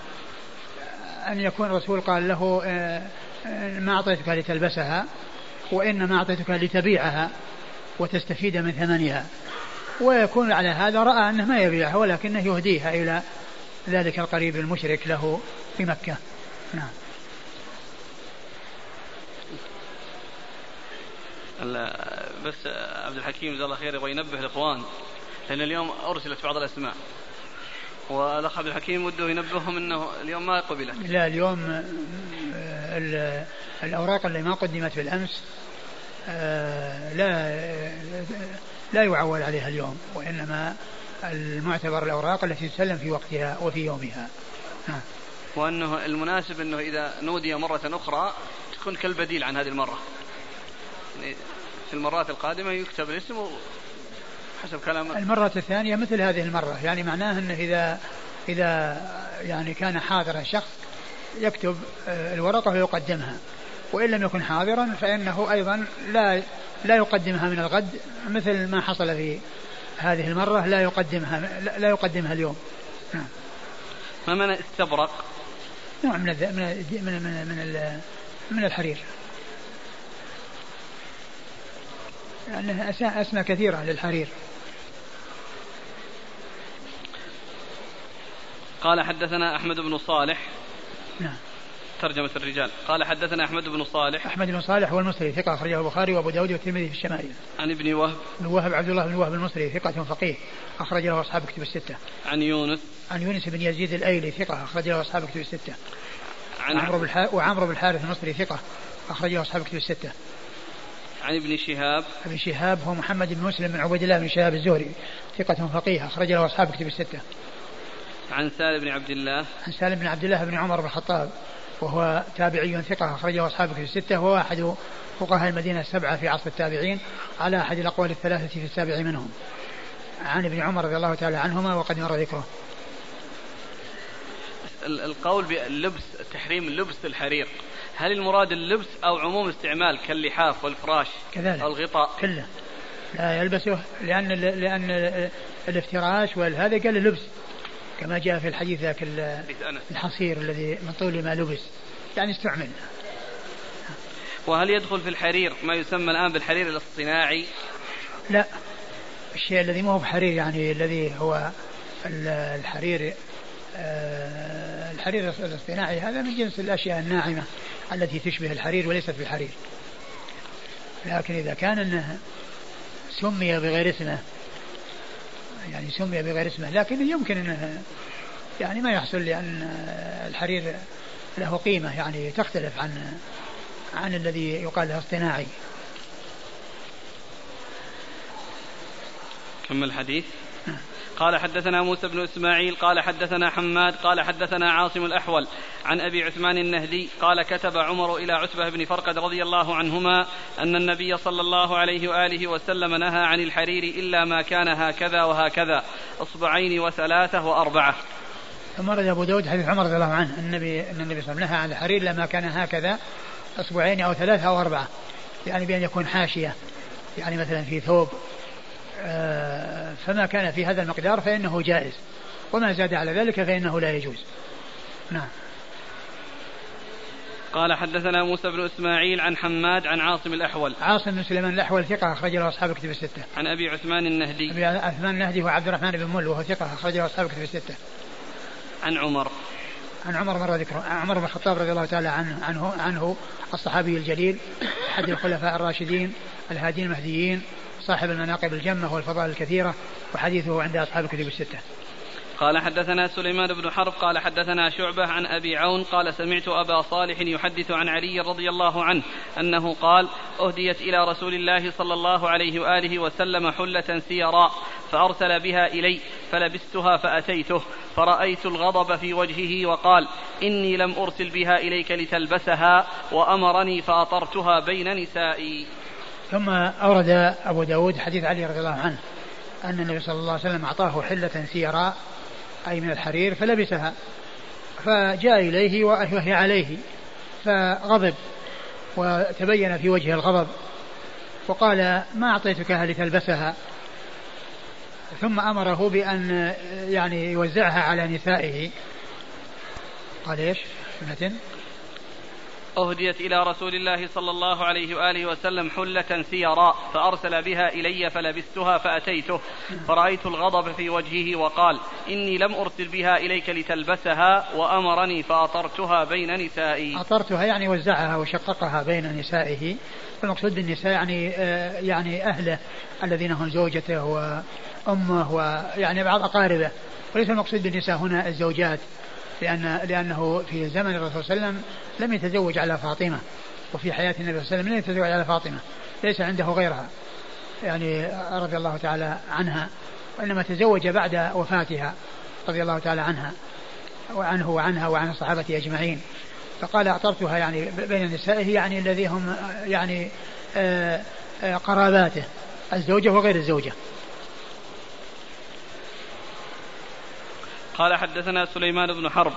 أن يكون الرسول قال له آه، ما أعطيتك لتلبسها وإنما أعطيتك لتبيعها وتستفيد من ثمنها. ويكون على هذا رأى أنه ما يبيعها ولكنه يهديها إلى ذلك القريب المشرك له في مكة. نعم. بس عبد الحكيم جزاه الله خير يبغى ينبه الإخوان لأن اليوم أرسلت بعض الأسماء. والأخ عبد الحكيم وده ينبههم إنه اليوم ما قبلت. لا اليوم الأوراق اللي ما قدمت بالأمس آه، لا لا يعول عليها اليوم وإنما المعتبر الأوراق التي تسلم في وقتها وفي يومها. نعم. وأنه المناسب إنه إذا نودي مرة أخرى تكون كالبديل عن هذه المرة. يعني في المرات القادمة يكتب الاسم حسب كلام المرة الثانية مثل هذه المرة يعني معناه أنه إذا إذا يعني كان حاضرا شخص يكتب آه، الورقة ويقدمها وإن لم يكن حاضرا فإنه أيضا لا لا يقدمها من الغد مثل ما حصل في هذه المرة لا يقدمها لا يقدمها اليوم نعم. ما معنى استبرق؟ نوع من من من من, من الحرير يعني أسماء كثيرة للحرير. قال حدثنا أحمد بن صالح. نعم. ترجمة الرجال. قال حدثنا أحمد بن صالح. أحمد بن صالح هو المصري ثقة أخرجه البخاري وأبو داود والترمذي في الشمائل. عن ابن وهب. بن وهب عبد الله بن وهب المصري ثقة فقيه أخرج له أصحاب كتب الستة. عن يونس. عن يونس بن يزيد الأيلي ثقة أخرج له أصحاب كتب الستة. عن عمرو بن وعمرو بن الحارث المصري ثقة أخرج له أصحاب كتب الستة. عن ابن شهاب. ابن شهاب هو محمد بن مسلم بن عبيد الله بن شهاب الزهري ثقة فقيه أخرج له أصحاب كتب الستة. عن سالم بن عبد الله. عن سالم بن عبد الله بن عمر بن الخطاب وهو تابعي ثقة أخرجه أصحاب كتب الستة. وهو أحد فقهاء المدينة السبعة في عصر التابعين على أحد الأقوال الثلاثة في السابع منهم. عن ابن عمر رضي الله تعالى عنهما وقد مر ذكره. القول باللبس تحريم لبس الحرير هل المراد اللبس أو عموم استعمال كاللحاف والفراش؟ كذلك. أو الغطاء. كله. لا يلبسه لأن لأن الافتراش وهذا قال لبس. كما جاء في الحديث ذاك الحصير الذي من طول ما لبس. يعني استعمل. وهل يدخل في الحرير ما يسمى الآن بالحرير الاصطناعي؟ لا. الشيء الذي ما هو بحرير يعني الذي هو الحرير آه، الحرير الاصطناعي. هذا من جنس الأشياء الناعمة. التي تشبه الحرير وليست بالحرير لكن إذا كان أنه سمي بغير اسمه يعني سمي بغير اسمه لكن يمكن أنه يعني ما يحصل لأن الحرير له قيمة يعني تختلف عن عن الذي يقال له اصطناعي كمل الحديث. قال حدثنا موسى بن إسماعيل قال حدثنا حماد قال حدثنا عاصم الأحول عن أبي عثمان النهدي قال كتب عمر إلى عتبة بن فرقد رضي الله عنهما أن النبي صلى الله عليه وآله وسلم نهى عن الحرير إلا ما كان هكذا وهكذا أصبعين وثلاثة وأربعة. ثم ورد أبو داود حديث عمر رضي الله عنه النبي أن النبي صلى الله عليه وسلم نهى عن الحرير لما كان هكذا أصبعين أو ثلاثة أو أربعة يعني بأن يكون حاشية يعني مثلا في ثوب فما كان في هذا المقدار فإنه جائز. وما زاد على ذلك فإنه لا يجوز. نعم. قال حدثنا موسى بن إسماعيل عن حماد عن عاصم الأحول. عاصم بن سليمان الأحول ثقة أخرج له أصحاب كتب الستة. عن أبي عثمان النهدي. أبي عثمان النهدي هو عبد الرحمن بن مل وهو ثقة أخرج له أصحاب كتب الستة. عن عمر. عن عمر مر ذكره. عمر بن الخطاب رضي الله تعالى عنه عنه عنه الصحابي الجليل أحد الخلفاء الراشدين الهادين المهديين صاحب المناقب الجمة والفضائل الكثيرة وحديثه عند أصحاب الكتب الستة. قال حدثنا سليمان بن حرب قال حدثنا شعبة عن أبي عون قال سمعت أبا صالح يحدث عن علي رضي الله عنه أنه قال أهديت إلى رسول الله صلى الله عليه وآله وسلم حلة سيراء فأرسل بها إلي فلبستها فأتيته فرأيت الغضب في وجهه وقال إني لم أرسل بها إليك لتلبسها وأمرني فأطرتها بين نسائي. ثم أورد أبو داود حديث علي رضي الله عنه أن النبي صلى الله عليه وسلم أعطاه حلة سيراء أي من الحرير فلبسها. فجاء إليه وهي عليه فغضب وتبين في وجهه الغضب وقال ما أعطيتكها لتلبسها ثم أمره بأن يعني يوزعها على نسائه. قال إيش؟ سنة. أهديت إلى رسول الله صلى الله عليه وآله وسلم حلة سيراء فأرسل بها إلي فلبستها فأتيته. فرأيت الغضب في وجهه وقال إني لم أرسل بها إليك لتلبسها وأمرني فأطرتها بين نسائي. أطرتها يعني وزعها وشققها بين نسائه. المقصود بالنساء يعني آه يعني أهله الذين هم زوجته وأمه ويعني بعض أقاربه. وليس المقصود بالنساء هنا الزوجات. لأن لأنه في زمن الرسول صلى الله عليه وسلم لم يتزوج على فاطمة وفي حياة النبي صلى الله عليه وسلم لم يتزوج على فاطمة ليس عنده غيرها يعني رضي الله تعالى عنها وإنما تزوج بعد وفاتها رضي الله تعالى عنها وعنه وعنها وعن الصحابة أجمعين. فقال أعطرتها يعني بين نسائه يعني الذي هم يعني آه، آه، قراباته الزوجة وغير الزوجة. قال حدثنا سليمان بن حرب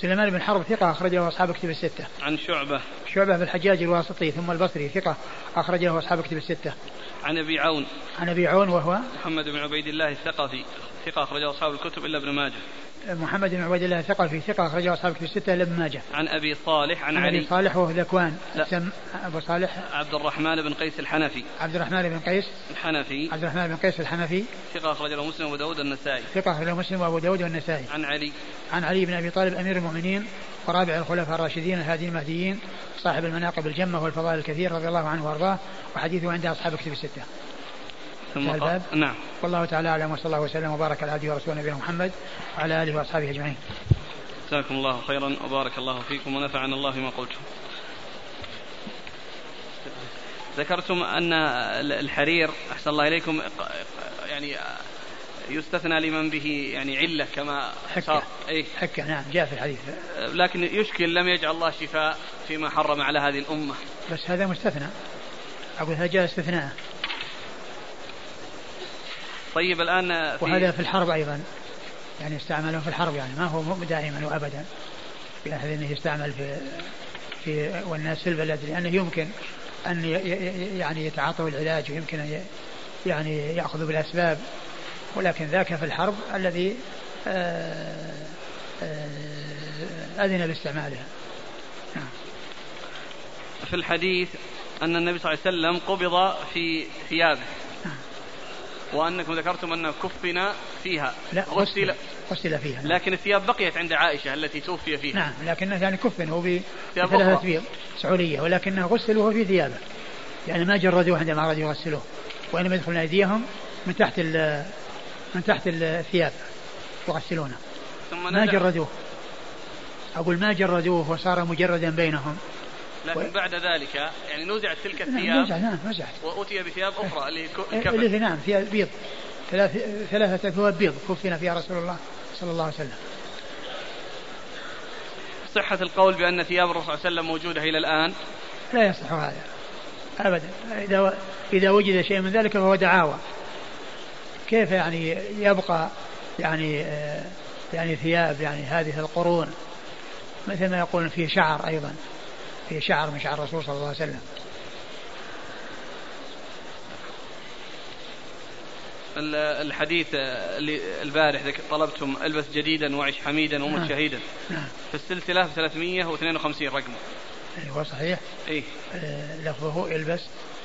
سليمان بن حرب ثقة أخرجه أصحاب كتب الستة. عن شعبة. شعبة في الحجاج الواسطي ثم البصري ثقة أخرجه أصحاب كتب الستة. عن أبي عون. عن أبي عون وهو محمد بن عبيد الله الثقفي ثقة أخرجه أصحاب الكتب إلا ابن ماجه. محمد بن عبيد الله الثقفي ثقة أخرجه أصحاب الكتب الستة ابن ماجه. عن أبي صالح عن, عن علي. أبي صالح وهو ذكوان. أبو صالح. عبد الرحمن بن قيس الحنفي. عبد الرحمن بن قيس. الحنفي. عبد الرحمن بن قيس الحنفي. ثقة أخرجه مسلم وأبو داود والنسائي. ثقة أخرجه مسلم وأبو داود والنسائي. عن علي. عن علي بن أبي طالب أمير المؤمنين ورابع الخلفاء الراشدين الهادي المهديين صاحب المناقب الجمة والفضائل الكثير رضي الله عنه وأرضاه وحديثه عند أصحاب كتب الستة. ثم الباب. نعم. والله تعالى أعلم وصلى الله وسلم وبارك على عبده ورسوله نبينا محمد وعلى آله وأصحابه أجمعين. جزاكم الله خيرا وبارك الله فيكم ونفعنا الله ما قلتم. ذكرتم أن الحرير أحسن الله إليكم يعني يستثنى لمن به يعني علة كما حكة. اي حكة نعم جاء في الحديث. لكن يشكل لم يجعل الله شفاء فيما حرم على هذه الأمة. بس هذا مستثنى. أقول هذا جاء استثناء. طيب الآن في وهذا في الحرب أيضا. يعني استعمله في الحرب يعني ما هو دائما وأبدا. بحيث أنه يستعمل في في والناس في البلد لأنه يمكن أن يعني يتعاطوا العلاج ويمكن أن يعني يأخذوا بالأسباب. ولكن ذاك في الحرب الذي آه، آه، أذن باستعمالها. نعم. في الحديث أن النبي صلى الله عليه وسلم قبض في ثيابه. وأنكم ذكرتم أن كفن فيها. لا غسل غسل فيها نعم. لكن الثياب بقيت عند عائشة التي توفي فيها. نعم لكنه يعني كفن هو بثلاثة بيض سعودية ولكنه غسل وهو في ثيابه. يعني ما جردوه عندما أرادوا يغسلوه وإنما يدخلون أيديهم من تحت من تحت الثياب يغسلونه ثم ما جردوه. أقول ما جردوه وصار مجردا بينهم. لكن و... بعد ذلك يعني نزعت تلك نعم، الثياب نعم نعم نزعت. وأتي بثياب أخرى اللي الكفن اللي نعم ثياب بيض. ثلاث ثلاثة ثواب بيض كفنا فيها رسول الله صلى الله عليه وسلم. صحة القول بأن ثياب الرسول صلى الله عليه وسلم موجودة إلى الآن؟ لا يصح هذا. أبدا. إذا إذا وجد شيء من ذلك فهو دعاوى. كيف يعني يبقى يعني يعني ثياب يعني هذه القرون؟ مثل ما يقولون فيه شعر أيضا. في شعر من شعر الرسول صلى الله عليه وسلم الحديث اللي البارح طلبتم ألبس جديدا وعش حميدا ومت نعم. شهيدا نعم. في السلسلة في 352 رقمه أيوه صحيح اي آه لفظه ألبس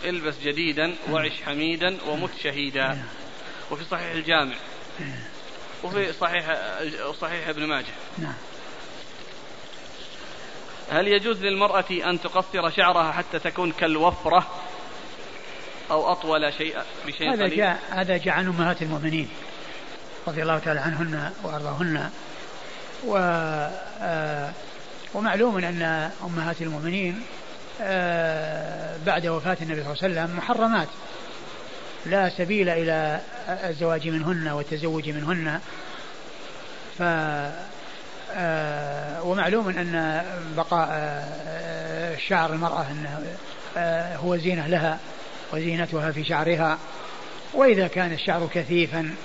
ألبس جديدا نعم. وعش حميدا ومت شهيدا نعم. وفي صحيح الجامع نعم. وفي صحيح صحيح ابن ماجه نعم هل يجوز للمرأة أن تقصر شعرها حتى تكون كالوفرة أو أطول شيء بشيء هذا جاء هذا جاء عن أمهات المؤمنين رضي الله تعالى عنهن وأرضاهن. و آه ومعلوم أن أمهات المؤمنين آه بعد وفاة النبي صلى الله عليه وسلم محرمات. لا سبيل إلى الزواج منهن والتزوج منهن. ف ومعلوم أن بقاء آه، شعر المرأة أنه آه، هو زينة لها وزينتها في شعرها. وإذا كان الشعر كثيفا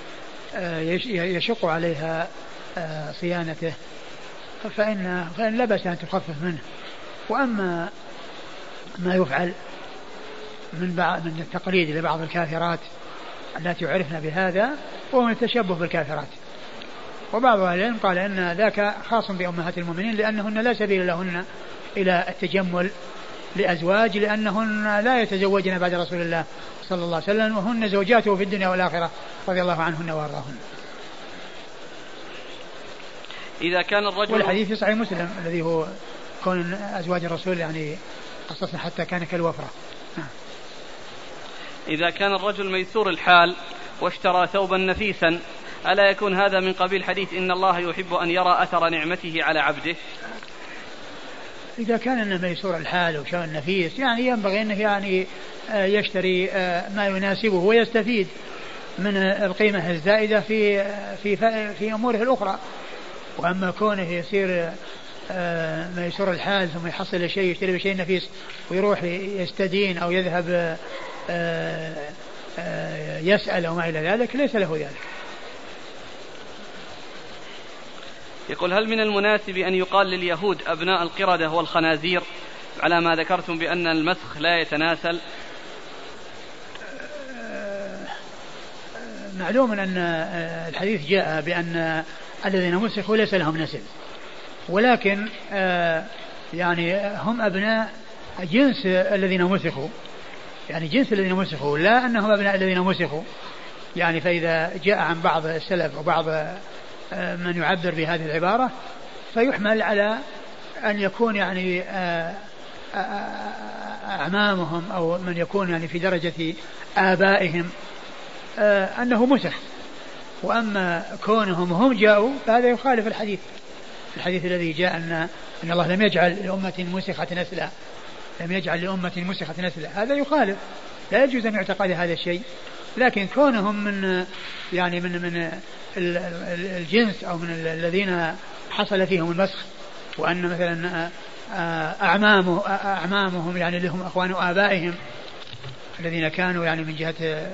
يشق عليها صيانته فإن فإن لبس أن تخفف منه. وأما ما يفعل من بعض من التقليد لبعض الكافرات التي عرفنا بهذا وهو من التشبه بالكافرات. وبعض أهل العلم قال أن ذاك خاص بأمهات المؤمنين لأنهن لا سبيل لهن إلى التجمل لأزواج لأنهن لا يتزوجن بعد رسول الله صلى الله عليه وسلم وهن زوجاته في الدنيا والآخرة رضي الله عنهن وأرضاهن إذا كان الرجل والحديث في صحيح مسلم الذي هو كون أزواج الرسول يعني قصصنا حتى كان كالوفرة. إذا كان الرجل ميسور الحال واشترى ثوبا نفيسا ألا يكون هذا من قبيل حديث إن الله يحب أن يرى أثر نعمته على عبده؟ إذا كان أنه ميسور الحال وشان نفيس يعني ينبغي أنه يعني آه، يشتري آه، ما يناسبه ويستفيد من القيمة الزائدة في آه، في في أموره الأخرى. وأما كونه يصير ميسور الحال ثم يحصل شيء يشتري بشيء نفيس ويروح يستدين أو يذهب يسأل أو ما إلى ذلك ليس له ذلك. يقول هل من المناسب أن يقال لليهود أبناء القردة والخنازير على ما ذكرتم بأن المسخ لا يتناسل؟ معلوم أن الحديث جاء بأن الذين مسخوا ليس لهم نسل ولكن يعني هم أبناء جنس الذين مسخوا. يعني جنس الذين مسخوا لا أنهم أبناء الذين مسخوا. يعني فإذا جاء عن بعض السلف وبعض من يعبر بهذه العبارة فيحمل على أن يكون يعني آه، آه، آه، أعمامهم أو من يكون يعني في درجة آبائهم أنه مسح وأما كونهم هم جاءوا فهذا يخالف الحديث. الحديث الذي جاء أن أن الله لم يجعل لأمة مسخة نسلا. لم يجعل لأمة مسخة نسلا. هذا يخالف. لا يجوز أن يعتقد هذا الشيء. لكن كونهم من يعني من من الجنس أو من الذين حصل فيهم المسخ وأن مثلا أعمامه أعمامهم يعني لهم أخوان آبائهم الذين كانوا يعني من جهة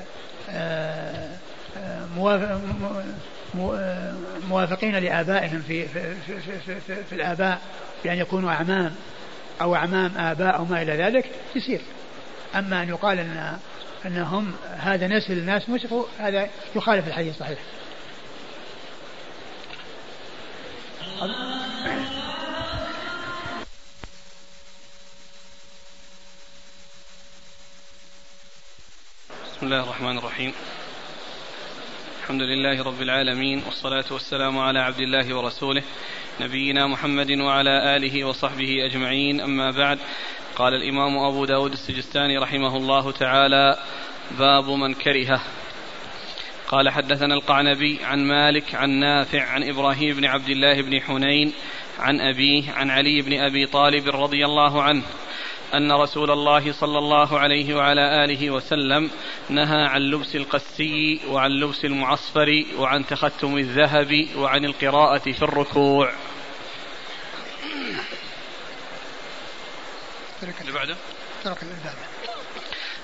موافقين لآبائهم في في, في, في, في, في الآباء بأن يكونوا أعمام أو أعمام آباء أو ما إلى ذلك يصير. أما أن يقال أن أنهم هذا نسل الناس مسخوا هذا يخالف الحديث الصحيح بسم الله الرحمن الرحيم. الحمد لله رب العالمين والصلاة والسلام على عبد الله ورسوله نبينا محمد وعلى آله وصحبه أجمعين. أما بعد قال الإمام أبو داود السجستاني رحمه الله تعالى باب من كرهه. قال حدثنا القعنبي عن مالك عن نافع عن إبراهيم بن عبد الله بن حنين عن أبيه عن علي بن أبي طالب رضي الله عنه أن رسول الله صلى الله عليه وعلى آله وسلم نهى عن لبس القسي وعن لبس المعصفر وعن تختم الذهب وعن القراءة في الركوع. اللي بعده؟ ترك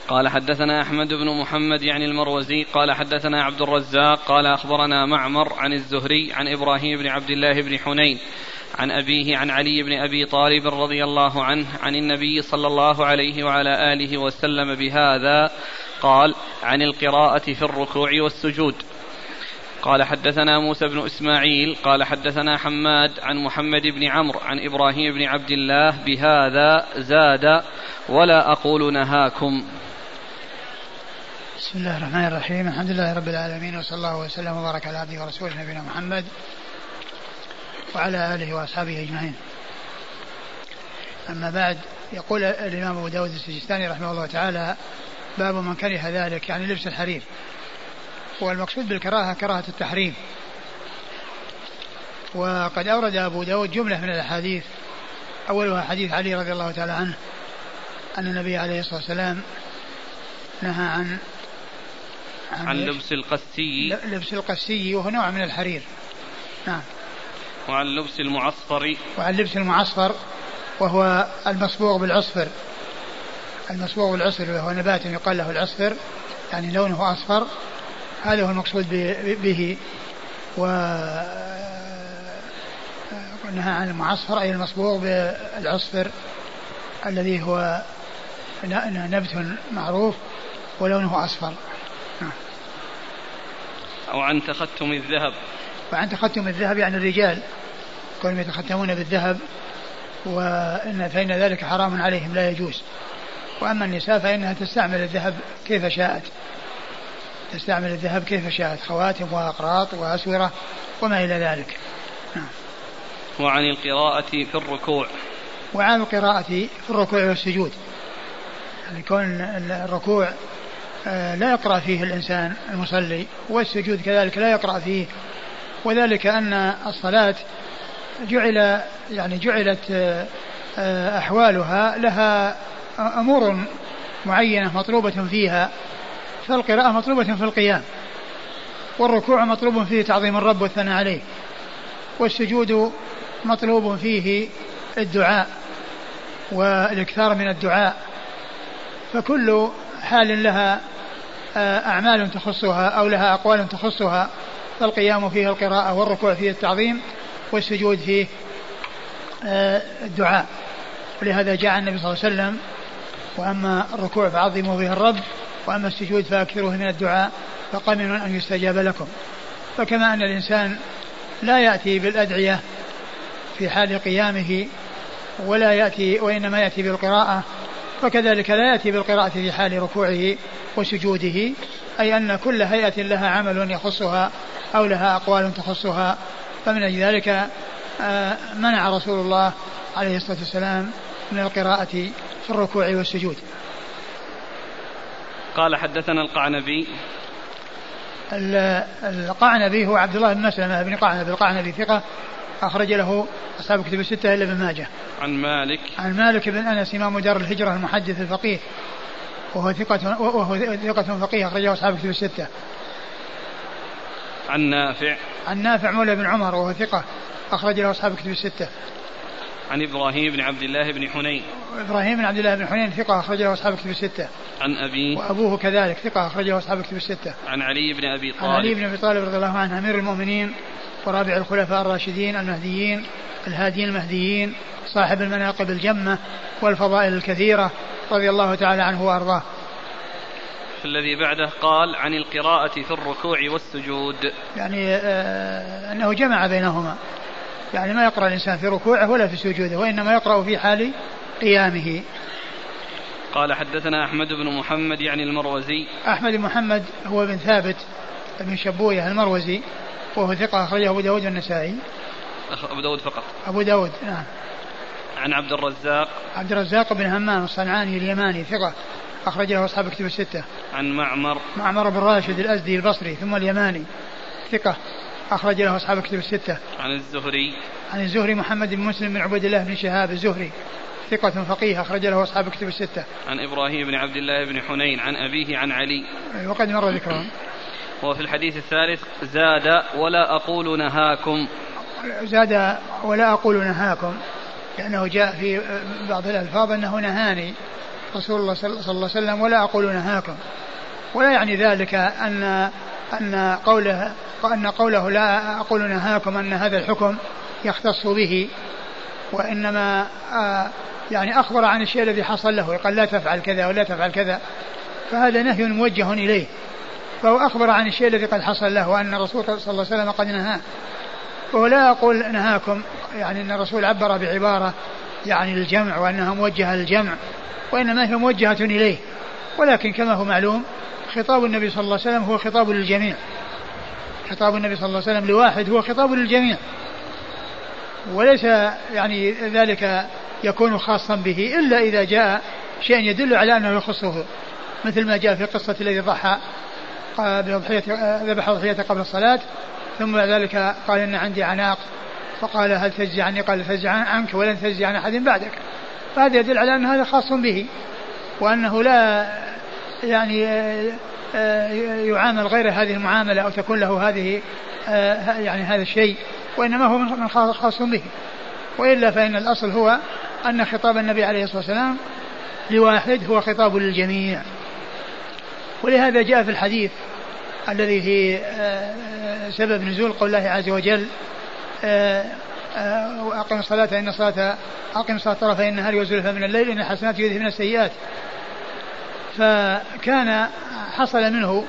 قال حدثنا أحمد بن محمد يعني المروزي قال حدثنا عبد الرزاق قال أخبرنا معمر عن الزهري عن إبراهيم بن عبد الله بن حنين عن أبيه عن علي بن أبي طالب رضي الله عنه عن النبي صلى الله عليه وعلى آله وسلم بهذا قال عن القراءة في الركوع والسجود. قال حدثنا موسى بن إسماعيل قال حدثنا حماد عن محمد بن عمرو عن إبراهيم بن عبد الله بهذا زاد ولا أقول نهاكم. بسم الله الرحمن الرحيم. الحمد لله رب العالمين وصلى الله وسلم وبارك على عبده ورسوله نبينا محمد وعلى آله وأصحابه أجمعين. أما بعد يقول الإمام أبو داود السجستاني رحمه الله تعالى باب من كره ذلك يعني لبس الحرير. والمقصود بالكراهة كراهة التحريم. وقد أورد أبو داود جملة من الأحاديث أولها حديث علي رضي الله تعالى عنه أن النبي عليه الصلاة والسلام نهى عن عن, عن لبس القسي. لبس القسي وهو نوع من الحرير. نعم. وعن لبس المعصفر. وعن لبس المعصفر وهو المصبوغ بالعصفر. المصبوغ بالعصفر وهو نبات يقال له العصفر يعني لونه أصفر. هذا هو المقصود به و نهى عن المعصفر أي المصبوغ بالعصفر الذي هو نبت معروف ولونه أصفر. أو عن تختم الذهب. وعن تختم الذهب يعني الرجال كونهم يتختمون بالذهب وإن فإن ذلك حرام عليهم لا يجوز. وأما النساء فإنها تستعمل الذهب كيف شاءت. تستعمل الذهب كيف شاءت خواتم وأقراط وأسورة وما إلى ذلك. نعم. وعن القراءة في الركوع. وعن القراءة في الركوع والسجود. يعني كون الركوع آه، لا يقرأ فيه الإنسان المصلي والسجود كذلك لا يقرأ فيه. وذلك أن الصلاة جعل يعني جعلت آه، أحوالها لها أمور معينة مطلوبة فيها. فالقراءة مطلوبة في القيام والركوع مطلوب فيه تعظيم الرب والثناء عليه والسجود مطلوب فيه الدعاء والإكثار من الدعاء فكل حال لها آه، أعمال تخصها أو لها أقوال تخصها فالقيام فيه القراءة والركوع فيه التعظيم والسجود فيه آه، الدعاء. ولهذا جاء النبي صلى الله عليه وسلم وأما الركوع فعظموا به الرب وأما السجود فأكثروه من الدعاء فقمن أن يستجاب لكم. فكما أن الإنسان لا يأتي بالأدعية في حال قيامه ولا يأتي وإنما يأتي بالقراءة وكذلك لا يأتي بالقراءة في حال ركوعه وسجوده أي أن كل هيئة لها عمل يخصها أو لها أقوال تخصها. فمن أجل ذلك آه، منع رسول الله عليه الصلاة والسلام من القراءة في الركوع والسجود. قال حدثنا القعنبي القعنبي هو عبد الله بن مسلمة بن قعنبي القعنبي ثقة أخرج له أصحاب كتب الستة إلا ابن ماجه. عن مالك. عن مالك بن أنس إمام دار الهجرة المحدث الفقيه وهو ثقة وهو ثقة فقيه أخرجه أصحاب كتب الستة. عن نافع. عن نافع مولى بن عمر وهو ثقة أخرج له أصحاب كتب الستة. عن إبراهيم بن عبد الله بن حنين. إبراهيم بن عبد الله بن حنين ثقة أخرجه أصحاب كتب الستة. عن أبيه. وأبوه كذلك ثقة أخرجه أصحاب كتب الستة. عن علي بن أبي طالب. عن علي بن أبي طالب رضي الله عنه أمير المؤمنين ورابع الخلفاء الراشدين المهديين الهاديين المهديين صاحب المناقب الجمة والفضائل الكثيرة رضي الله تعالى عنه وأرضاه الذي بعده قال عن القراءة في الركوع والسجود يعني آه أنه جمع بينهما يعني ما يقرأ الإنسان في ركوعه ولا في سجوده وإنما يقرأ في حال قيامه. قال حدثنا أحمد بن محمد يعني المروزي. أحمد بن محمد هو بن ثابت بن شبوية المروزي وهو ثقة أخرجه أبو داود والنسائي. أبو داود فقط. أبو داود نعم. عن عبد الرزاق. عبد الرزاق بن همام الصنعاني اليماني ثقة أخرجه أصحاب كتب الستة. عن معمر. معمر بن راشد الأزدي البصري ثم اليماني ثقة. أخرج له أصحاب كتب الستة عن الزهري عن الزهري محمد بن مسلم بن عبيد الله بن شهاب الزهري ثقة فقيه أخرج له أصحاب كتب الستة. عن إبراهيم بن عبد الله بن حنين عن أبيه عن علي. وقد مر ذكرهم. وفي الحديث الثالث زاد ولا أقول نهاكم زاد ولا أقول نهاكم لأنه جاء في بعض الألفاظ أنه نهاني رسول الله صلى الله عليه وسلم ولا أقول نهاكم ولا يعني ذلك أن أن قوله أن قوله لا أقول نهاكم أن هذا الحكم يختص به وإنما آه، يعني أخبر عن الشيء الذي حصل له قال لا تفعل كذا ولا تفعل كذا فهذا نهي موجه إليه فهو أخبر عن الشيء الذي قد حصل له وأن الرسول صلى الله عليه وسلم قد نهاه وهو لا أقول نهاكم يعني أن الرسول عبر بعبارة يعني الجمع وأنها موجهة للجمع وإنما هي موجهة إليه ولكن كما هو معلوم خطاب النبي صلى الله عليه وسلم هو خطاب للجميع. خطاب النبي صلى الله عليه وسلم لواحد هو خطاب للجميع. وليس يعني ذلك يكون خاصا به إلا إذا جاء شيء يدل على أنه يخصه مثل ما جاء في قصة الذي ضحى بأضحية ذبح أضحية قبل الصلاة ثم بعد ذلك قال إن عندي عناق فقال هل تجزي عني؟ قال تجزي عنك ولن تجزي عن أحد بعدك. فهذا يدل على أن هذا خاص به وأنه لا يعني يعامل غير هذه المعاملة أو تكون له هذه يعني هذا الشيء وإنما هو من خاص به. وإلا فإن الأصل هو أن خطاب النبي عليه الصلاة والسلام لواحد هو خطاب للجميع. ولهذا جاء في الحديث الذي في آه، سبب نزول قول الله عز وجل آه، آه، وأقم الصلاة إن الصلاة أقم الصلاة طرفي النهار وزلفا من الليل إن الحسنات يذهبن السيئات. فكان حصل منه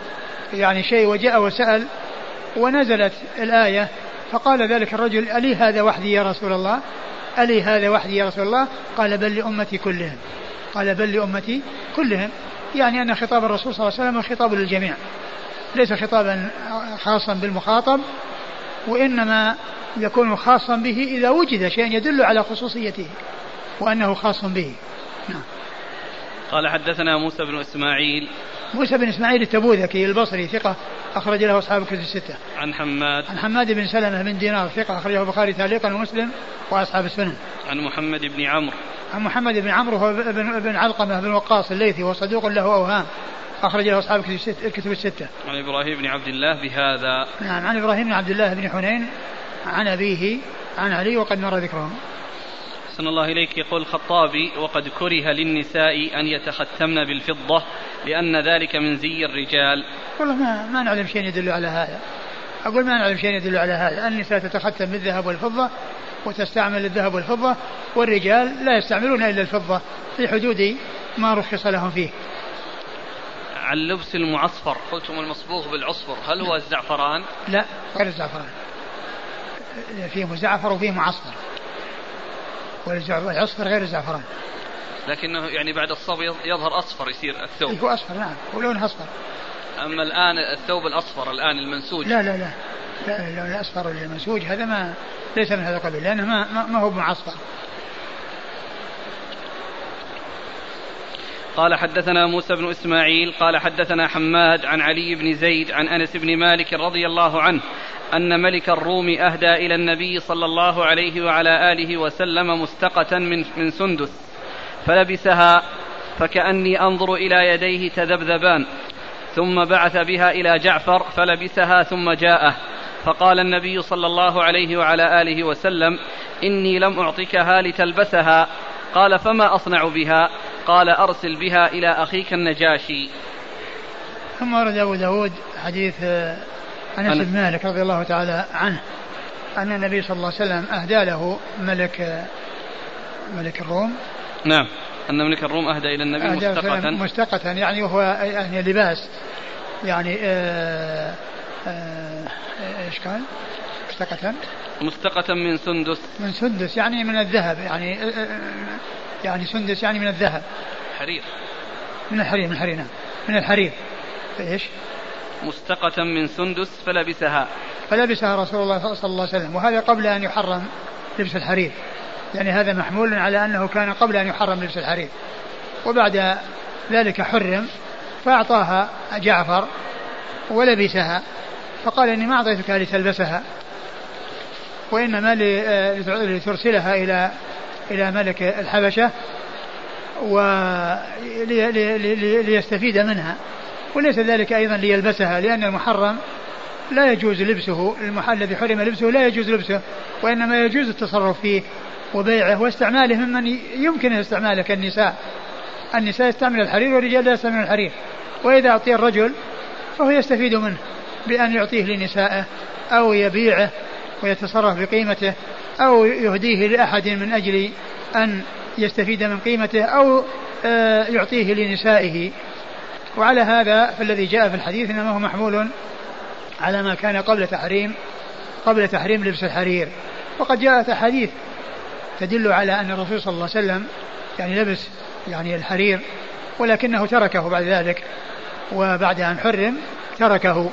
يعني شيء وجاء وسأل ونزلت الآية فقال ذلك الرجل ألي هذا وحدي يا رسول الله؟ ألي هذا وحدي يا رسول الله؟ قال بل لأمتي كلهم. قال بل لأمتي كلهم. يعني أن خطاب الرسول صلى الله عليه وسلم خطاب للجميع ليس خطابا خاصا بالمخاطب وإنما يكون خاصا به إذا وجد شيء يدل على خصوصيته وأنه خاص به. نعم. قال حدثنا موسى بن إسماعيل موسى بن إسماعيل التبوذكي البصري ثقة أخرج له أصحاب الكتب الستة عن حماد عن حماد بن سلمة بن دينار ثقة أخرجه البخاري تعليقا ومسلم وأصحاب السنن عن محمد بن عمرو عن محمد بن عمرو هو بن, بن علقمة بن وقاص الليثي وصدوق له أوهام أخرج له أصحاب الكتب الستة. عن إبراهيم بن عبد الله بهذا. نعم عن إبراهيم بن عبد الله بن حنين عن أبيه عن علي وقد مر ذكرهم. أحسن الله إليك. يقول الخطابي وقد كره للنساء أن يتختمن بالفضة لأن ذلك من زي الرجال. والله ما, ما نعلم شيء يدل على هذا. أقول ما نعلم شيء يدل على هذا. النساء تتختم بالذهب والفضة وتستعمل الذهب والفضة والرجال لا يستعملون إلا الفضة في حدود ما رخص لهم فيه. عن لبس المعصفر. قلتم المصبوغ بالعصفر. هل هو الزعفران؟ لا غير الزعفران. فيه مزعفر وفيه معصفر. والعصفر غير الزعفران. لكنه يعني بعد الصب يظهر أصفر يصير الثوب. هو أصفر نعم هو لونه أصفر. أما الآن الثوب الأصفر الآن المنسوج. لا لا لا لا الأصفر المنسوج هذا ما ليس من هذا القبيل لأنه ما, ما هو معصفر. قال حدثنا موسى بن إسماعيل قال حدثنا حماد عن علي بن زيد عن أنس بن مالك رضي الله عنه أن ملك الروم أهدى إلى النبي صلى الله عليه وعلى آله وسلم مستقة من من سندس فلبسها فكأني أنظر إلى يديه تذبذبان ثم بعث بها إلى جعفر فلبسها ثم جاءه فقال النبي صلى الله عليه وعلى آله وسلم إني لم أعطكها لتلبسها قال فما أصنع بها؟ قال أرسل بها إلى أخيك النجاشي. ثم ورد أبو داود حديث آه، أنس بن مالك رضي الله تعالى عنه أن النبي صلى الله عليه وسلم أهدى له ملك آه، ملك الروم. نعم. أن ملك الروم أهدى إلى النبي مستقة مستقة يعني وهو يعني لباس يعني آه آه إيش كان؟ مستقة مستقة من سندس. من سندس يعني من الذهب يعني آه يعني سندس يعني من الذهب. حرير. من الحرير من الحرير نعم. من الحرير. إيش؟ مستقة من سندس فلبسها. فلبسها رسول الله صلى الله عليه وسلم وهذا قبل أن يحرم لبس الحرير. يعني هذا محمول على أنه كان قبل أن يحرم لبس الحرير. وبعد ذلك حرم فأعطاها جعفر ولبسها فقال إني ما أعطيتك لتلبسها. وإنما لترسلها إلى إلى ملك الحبشة وليستفيد منها. وليس ذلك أيضا ليلبسها لأن المحرم لا يجوز لبسه المحل الذي حرم لبسه لا يجوز لبسه وإنما يجوز التصرف فيه وبيعه واستعماله ممن يمكن استعماله كالنساء النساء يستعمل الحرير والرجال لا يستعمل الحرير. وإذا أعطي الرجل فهو يستفيد منه بأن يعطيه لنسائه أو يبيعه ويتصرف بقيمته أو يهديه لأحد من أجل أن يستفيد من قيمته أو آه، يعطيه لنسائه. وعلى هذا فالذي جاء في الحديث إنما هو محمول على ما كان قبل تحريم قبل تحريم لبس الحرير. وقد جاءت أحاديث تدل على أن الرسول صلى الله عليه وسلم يعني لبس يعني الحرير ولكنه تركه بعد ذلك وبعد أن حرم تركه.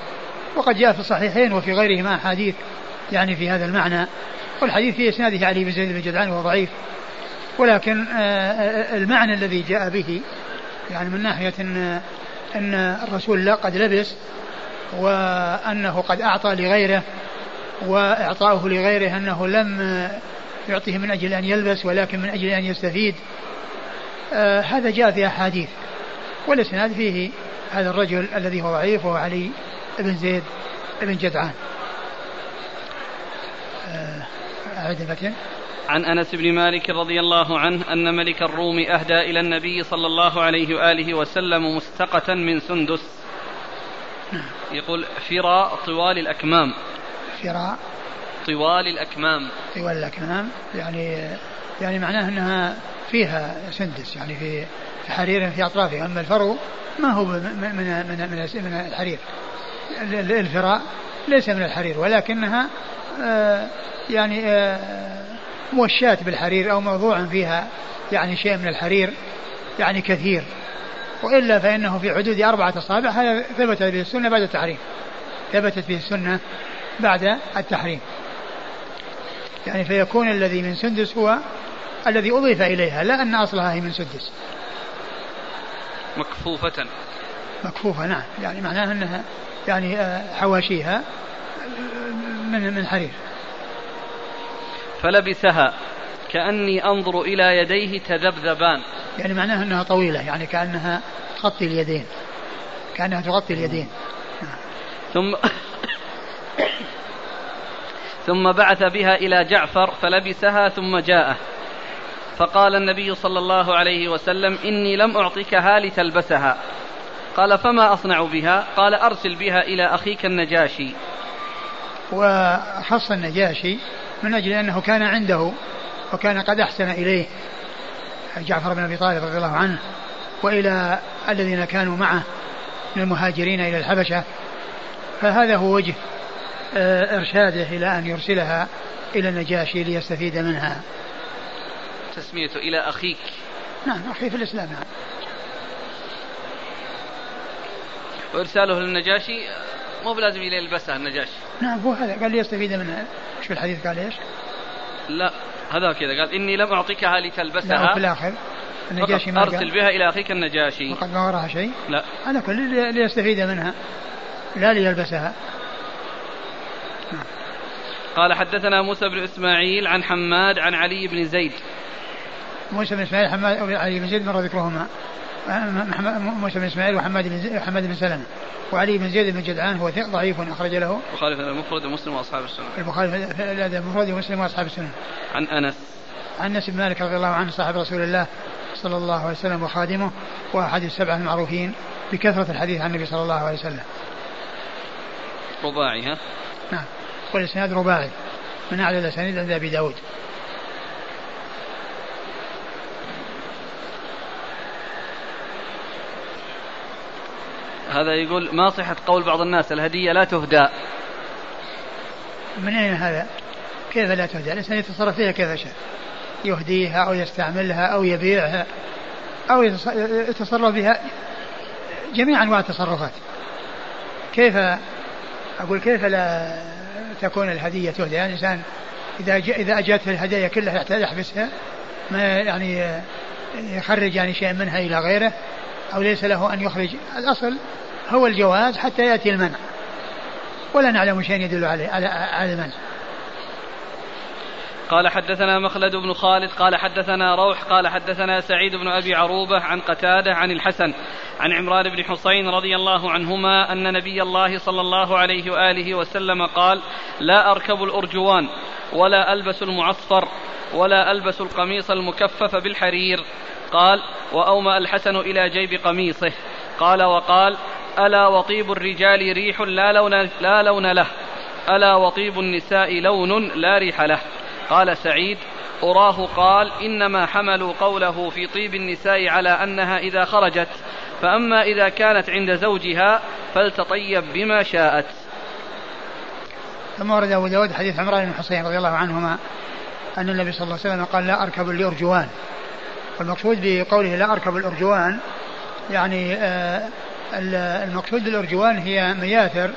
وقد جاء في الصحيحين وفي غيرهما أحاديث يعني في هذا المعنى. والحديث في إسناده علي بن زيد بن جدعان وهو ضعيف. ولكن آه، آه، المعنى الذي جاء به يعني من ناحية أن أن الرسول لا قد لبس وأنه قد أعطى لغيره وإعطاؤه لغيره أنه لم يعطيه من أجل أن يلبس ولكن من أجل أن يستفيد. آه هذا جاء في أحاديث. والإسناد فيه هذا الرجل الذي هو ضعيف وهو علي بن زيد بن جدعان. أعد المتن عن أنس بن مالك رضي الله عنه أن ملك الروم أهدى إلى النبي صلى الله عليه وآله وسلم مستقة من سندس. يقول فراء طوال الأكمام. فراء طوال الأكمام. طوال الأكمام يعني يعني معناه أنها فيها سندس يعني في حرير في أطرافها. أما الفرو ما هو من من من, الحرير. الفراء ليس من الحرير ولكنها يعني آه موشاة بالحرير أو موضوع فيها يعني شيء من الحرير يعني كثير. وإلا فإنه في حدود أربعة أصابع هذا ثبت به السنة بعد التحريم. ثبتت به السنة بعد التحريم. يعني فيكون الذي من سندس هو الذي أضيف إليها لا أن أصلها هي من سدس مكفوفة. مكفوفة نعم. يعني معناها أنها يعني آه، حواشيها. من من حرير. فلبسها كأني أنظر إلى يديه تذبذبان. يعني معناها أنها طويلة يعني كأنها تغطي اليدين. كأنها تغطي اليدين. ثم ثم بعث بها إلى جعفر فلبسها ثم جاءه. فقال النبي صلى الله عليه وسلم إني لم أعطكها لتلبسها. قال فما أصنع بها؟ قال أرسل بها إلى أخيك النجاشي. وخص النجاشي من أجل أنه كان عنده وكان قد أحسن إليه. جعفر بن أبي طالب رضي الله عنه وإلى الذين كانوا معه من المهاجرين إلى الحبشة. فهذا هو وجه آه، إرشاده إلى أن يرسلها إلى النجاشي ليستفيد منها. تسميته إلى أخيك. نعم أخي في الإسلام. نعم وإرساله للنجاشي مو بلازم يلبسها النجاشي نعم هو هذا. قال ليستفيد منها إيش في الحديث قال إيش؟ لا هذا كذا. قال إني لم أعطيكها لتلبسها. لا في الآخر. النجاشي ما أرسل بها إلى أخيك النجاشي. وقد ما وراها شيء؟ لا. على كل ليستفيد منها. لا ليلبسها. قال حدثنا موسى بن إسماعيل عن حماد عن علي بن زيد. موسى بن إسماعيل حماد علي بن زيد مر ذكرهما. موسى بن إسماعيل وحماد بن حماد بن سلمة. وعلي بن زيد بن جدعان هو ضعيف أخرج له. البخاري في المفرد ومسلم وأصحاب السنة. البخاري في المفرد ومسلم وأصحاب السنة. عن أنس. عن أنس بن مالك رضي الله عنه صاحب رسول الله صلى الله عليه وسلم وخادمه وأحد السبعة المعروفين بكثرة الحديث عن النبي صلى الله عليه وسلم. رباعي ها؟ نعم. والإسناد رباعي. من أعلى الأسانيد عند أبي داود. هذا يقول ما صحة قول بعض الناس الهدية لا تهدى من أين هذا؟ كيف لا تهدى؟ الإنسان يتصرف فيها كيف شاء يهديها أو يستعملها أو يبيعها أو يتصرف بها جميع أنواع التصرفات كيف أقول كيف لا تكون الهدية تهدى يعني الإنسان إذا إذا أجته الهدايا كلها يحبسها ما يعني يخرج يعني شيء منها إلى غيره أو ليس له أن يخرج. الأصل هو الجواز حتى يأتي المنع. ولا نعلم شيء يدل على المنع. قال حدثنا مخلد بن خالد قال حدثنا روح قال حدثنا سعيد بن أبي عروبة عن قتادة عن الحسن عن عمران بن حسين رضي الله عنهما أن نبي الله صلى الله عليه وآله وسلم قال لا أركب الأرجوان ولا ألبس المعصفر ولا ألبس القميص المكفف بالحرير. قال وأومأ الحسن إلى جيب قميصه. قال وقال ألا وطيب الرجال ريح لا لون لا لون له ألا وطيب النساء لون لا ريح له. قال سعيد أراه قال إنما حملوا قوله في طيب النساء على أنها إذا خرجت فأما إذا كانت عند زوجها فلتطيب بما شاءت. ثم ورد أبو داود حديث عمران بن حسين رضي الله عنهما أن النبي صلى الله عليه وسلم قال لا أركب الأرجوان. والمقصود بقوله لا أركب الأرجوان يعني آه، المقصود بالأرجوان هي مياثر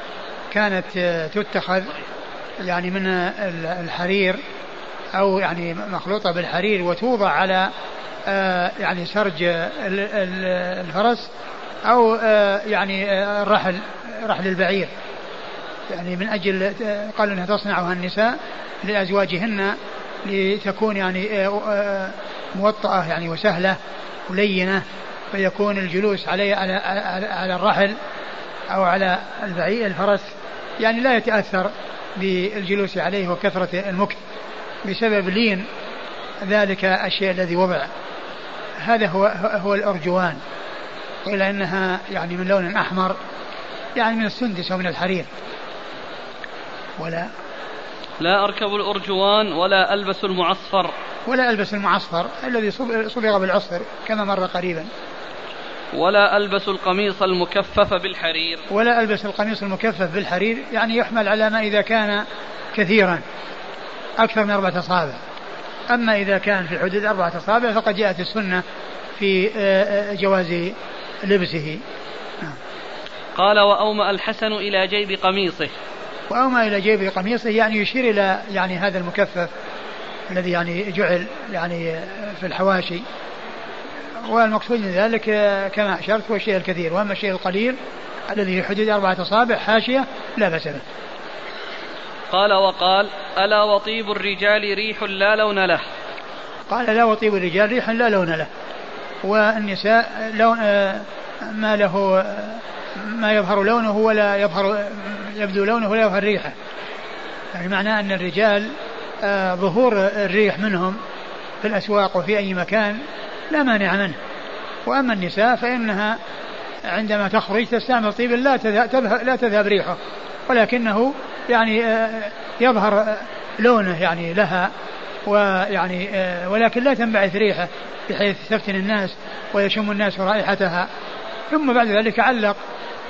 كانت آه، تتخذ يعني من الحرير أو يعني مخلوطة بالحرير وتوضع على آه، يعني سرج الفرس أو آه، يعني آه، الرحل رحل البعير. يعني من أجل قال أنها تصنعها النساء لأزواجهن لتكون يعني موطأة يعني وسهلة ولينة فيكون الجلوس عليه على على الرحل أو على البعير الفرس يعني لا يتأثر بالجلوس عليه وكثرة المكث. بسبب لين ذلك الشيء الذي وضع. هذا هو هو الأرجوان وإلى أنها يعني من لون أحمر يعني من السندس ومن الحرير. ولا لا أركب الأرجوان ولا ألبس المعصفر. ولا ألبس المعصفر الذي صبغ بالعصفر كما مر قريبا. ولا ألبس القميص المكفف بالحرير. ولا ألبس القميص المكفف بالحرير يعني يحمل على ما إذا كان كثيرا. أكثر من أربعة أصابع. أما إذا كان في حدود أربعة أصابع فقد جاءت السنة في آه، آه، جواز لبسه. قال وأومأ الحسن إلى جيب قميصه. وأومأ إلى جيب قميصه يعني يشير إلى يعني هذا المكفف الذي يعني جعل يعني في الحواشي. والمقصود من ذلك كما أشرت هو الشيء الكثير. وأما الشيء القليل الذي في حدود أربعة أصابع حاشية لا بأس به. قال وقال ألا وطيب الرجال ريح لا لون له؟ قال لا وطيب الرجال ريح لا لون له. والنساء لون ما له ما يظهر لونه ولا يظهر يبدو لونه ولا يظهر ريحه. يعني معناه أن الرجال آه، ظهور الريح منهم في الأسواق وفي أي مكان لا مانع منه. وأما النساء فإنها عندما تخرج تستعمل طيب لا تذهب, لا تذهب ريحه ولكنه يعني آه، يظهر لونه يعني لها ويعني آه، ولكن لا تنبعث ريحه بحيث تفتن الناس ويشم الناس رائحتها ثم بعد ذلك علق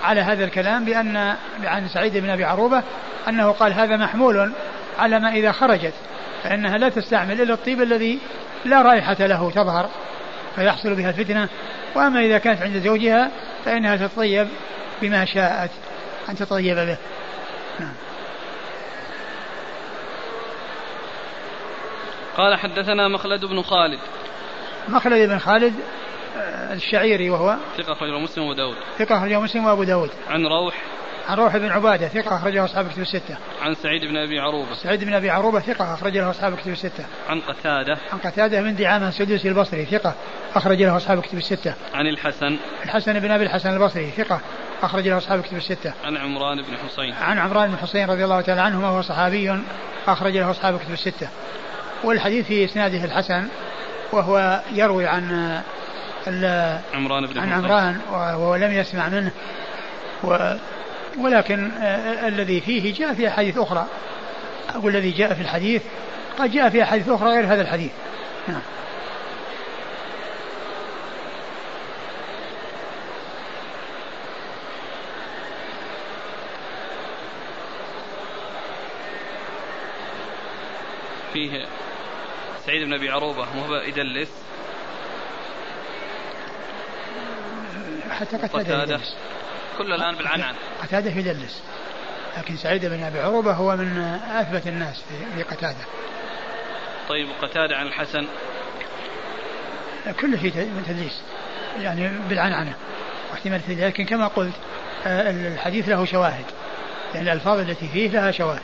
على هذا الكلام بأن عن سعيد بن أبي عروبة أنه قال هذا محمول على ما إذا خرجت فإنها لا تستعمل إلا الطيب الذي لا رائحة له تظهر فيحصل بها الفتنة. وأما إذا كانت عند زوجها فإنها تتطيب بما شاءت أن تطيب به. نعم. قال حدثنا مخلد بن خالد مخلد بن خالد آه، الشعيري وهو ثقة أخرجه مسلم وأبو داود ثقة أخرجه مسلم وأبو داود عن روح عن روح بن عبادة ثقة أخرجه أصحاب كتب الستة. عن سعيد بن أبي عروبة. سعيد بن أبي عروبة ثقة أخرج له أصحاب كتب الستة. عن قتادة. عن قتادة بن دعامة السدوسي البصري ثقة أخرج له أصحاب كتب الستة. عن الحسن. الحسن بن أبي الحسن البصري ثقة أخرج له أصحاب كتب الستة. عن عمران بن حسين. عن عمران بن حسين رضي الله تعالى عنه وهو صحابي أخرج له أصحاب كتب الستة. والحديث في إسناده الحسن وهو يروي عن عمران بن عن عمران وهو لم يسمع منه. و ولكن الذي فيه جاء في أحاديث أخرى. أو الذي جاء في الحديث قد جاء في أحاديث أخرى غير هذا الحديث. نعم. فيه سعيد بن أبي عروبة مو يدلس؟ حتى قتادة كل الآن بالعنعن. قتادة يدلس. لكن سعيد بن أبي عروبة هو من أثبت الناس في قتادة. طيب قتادة عن الحسن. كل شيء تدليس. يعني بالعنعنة واحتمال لكن كما قلت آه، الحديث له شواهد. يعني الألفاظ التي فيه لها شواهد.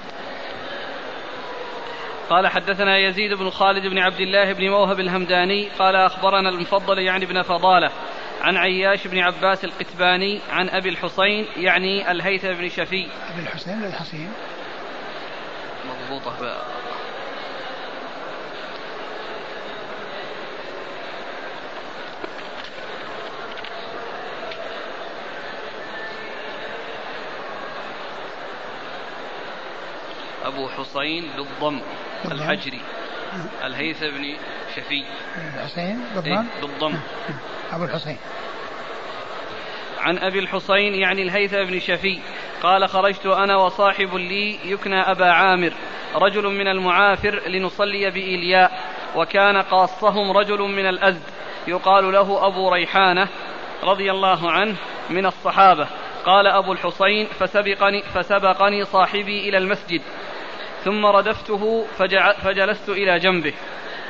قال حدثنا يزيد بن خالد بن عبد الله بن موهب الهمداني قال أخبرنا المفضل يعني بن فضالة عن عياش بن عباس القتباني عن أبي الحصين يعني الهيثم بن شفي. أبي الحسين ولا الحصين مضبوطة. بقى. أبو حسين بالضم. الحجري. الهيثم بن شفي. الحسين بالضم إيه بالضم. [laughs] أبو الحسين. عن أبي الحسين يعني الهيثم بن شفي قال خرجت أنا وصاحب لي يكنى أبا عامر رجل من المعافر لنصلي بإيلياء وكان قاصهم رجل من الأزد يقال له أبو ريحانة رضي الله عنه من الصحابة. قال أبو الحسين فسبقني, فسبقني صاحبي إلى المسجد. ثم ردفته فجلست إلى جنبه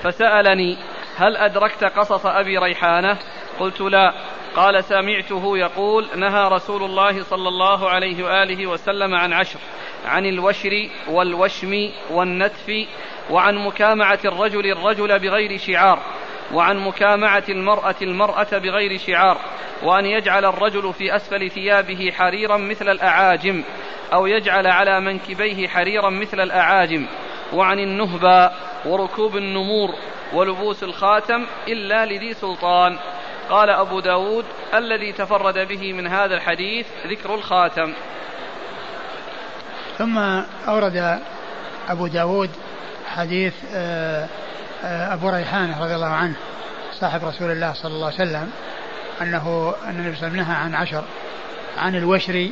فسألني هل أدركت قصص أبي ريحانة؟ قلت لا. قال سمعته يقول نهى رسول الله صلى الله عليه وآله وسلم عن عشر عن الوشر والوشم والنتف وعن مكامعة الرجل الرجل بغير شعار وعن مكامعة المرأة المرأة بغير شعار وأن يجعل الرجل في أسفل ثيابه حريرا مثل الأعاجم أو يجعل على منكبيه حريرا مثل الأعاجم. وعن النهبى وركوب النمور ولبوس الخاتم إلا لذي سلطان. قال أبو داود الذي تفرد به من هذا الحديث ذكر الخاتم. ثم أورد أبو داود حديث آه، آه، أبو ريحانة رضي الله عنه صاحب رسول الله صلى الله عليه وسلم أنه أن النبي صلى الله عليه وسلم نهى عن عشر عن الوشر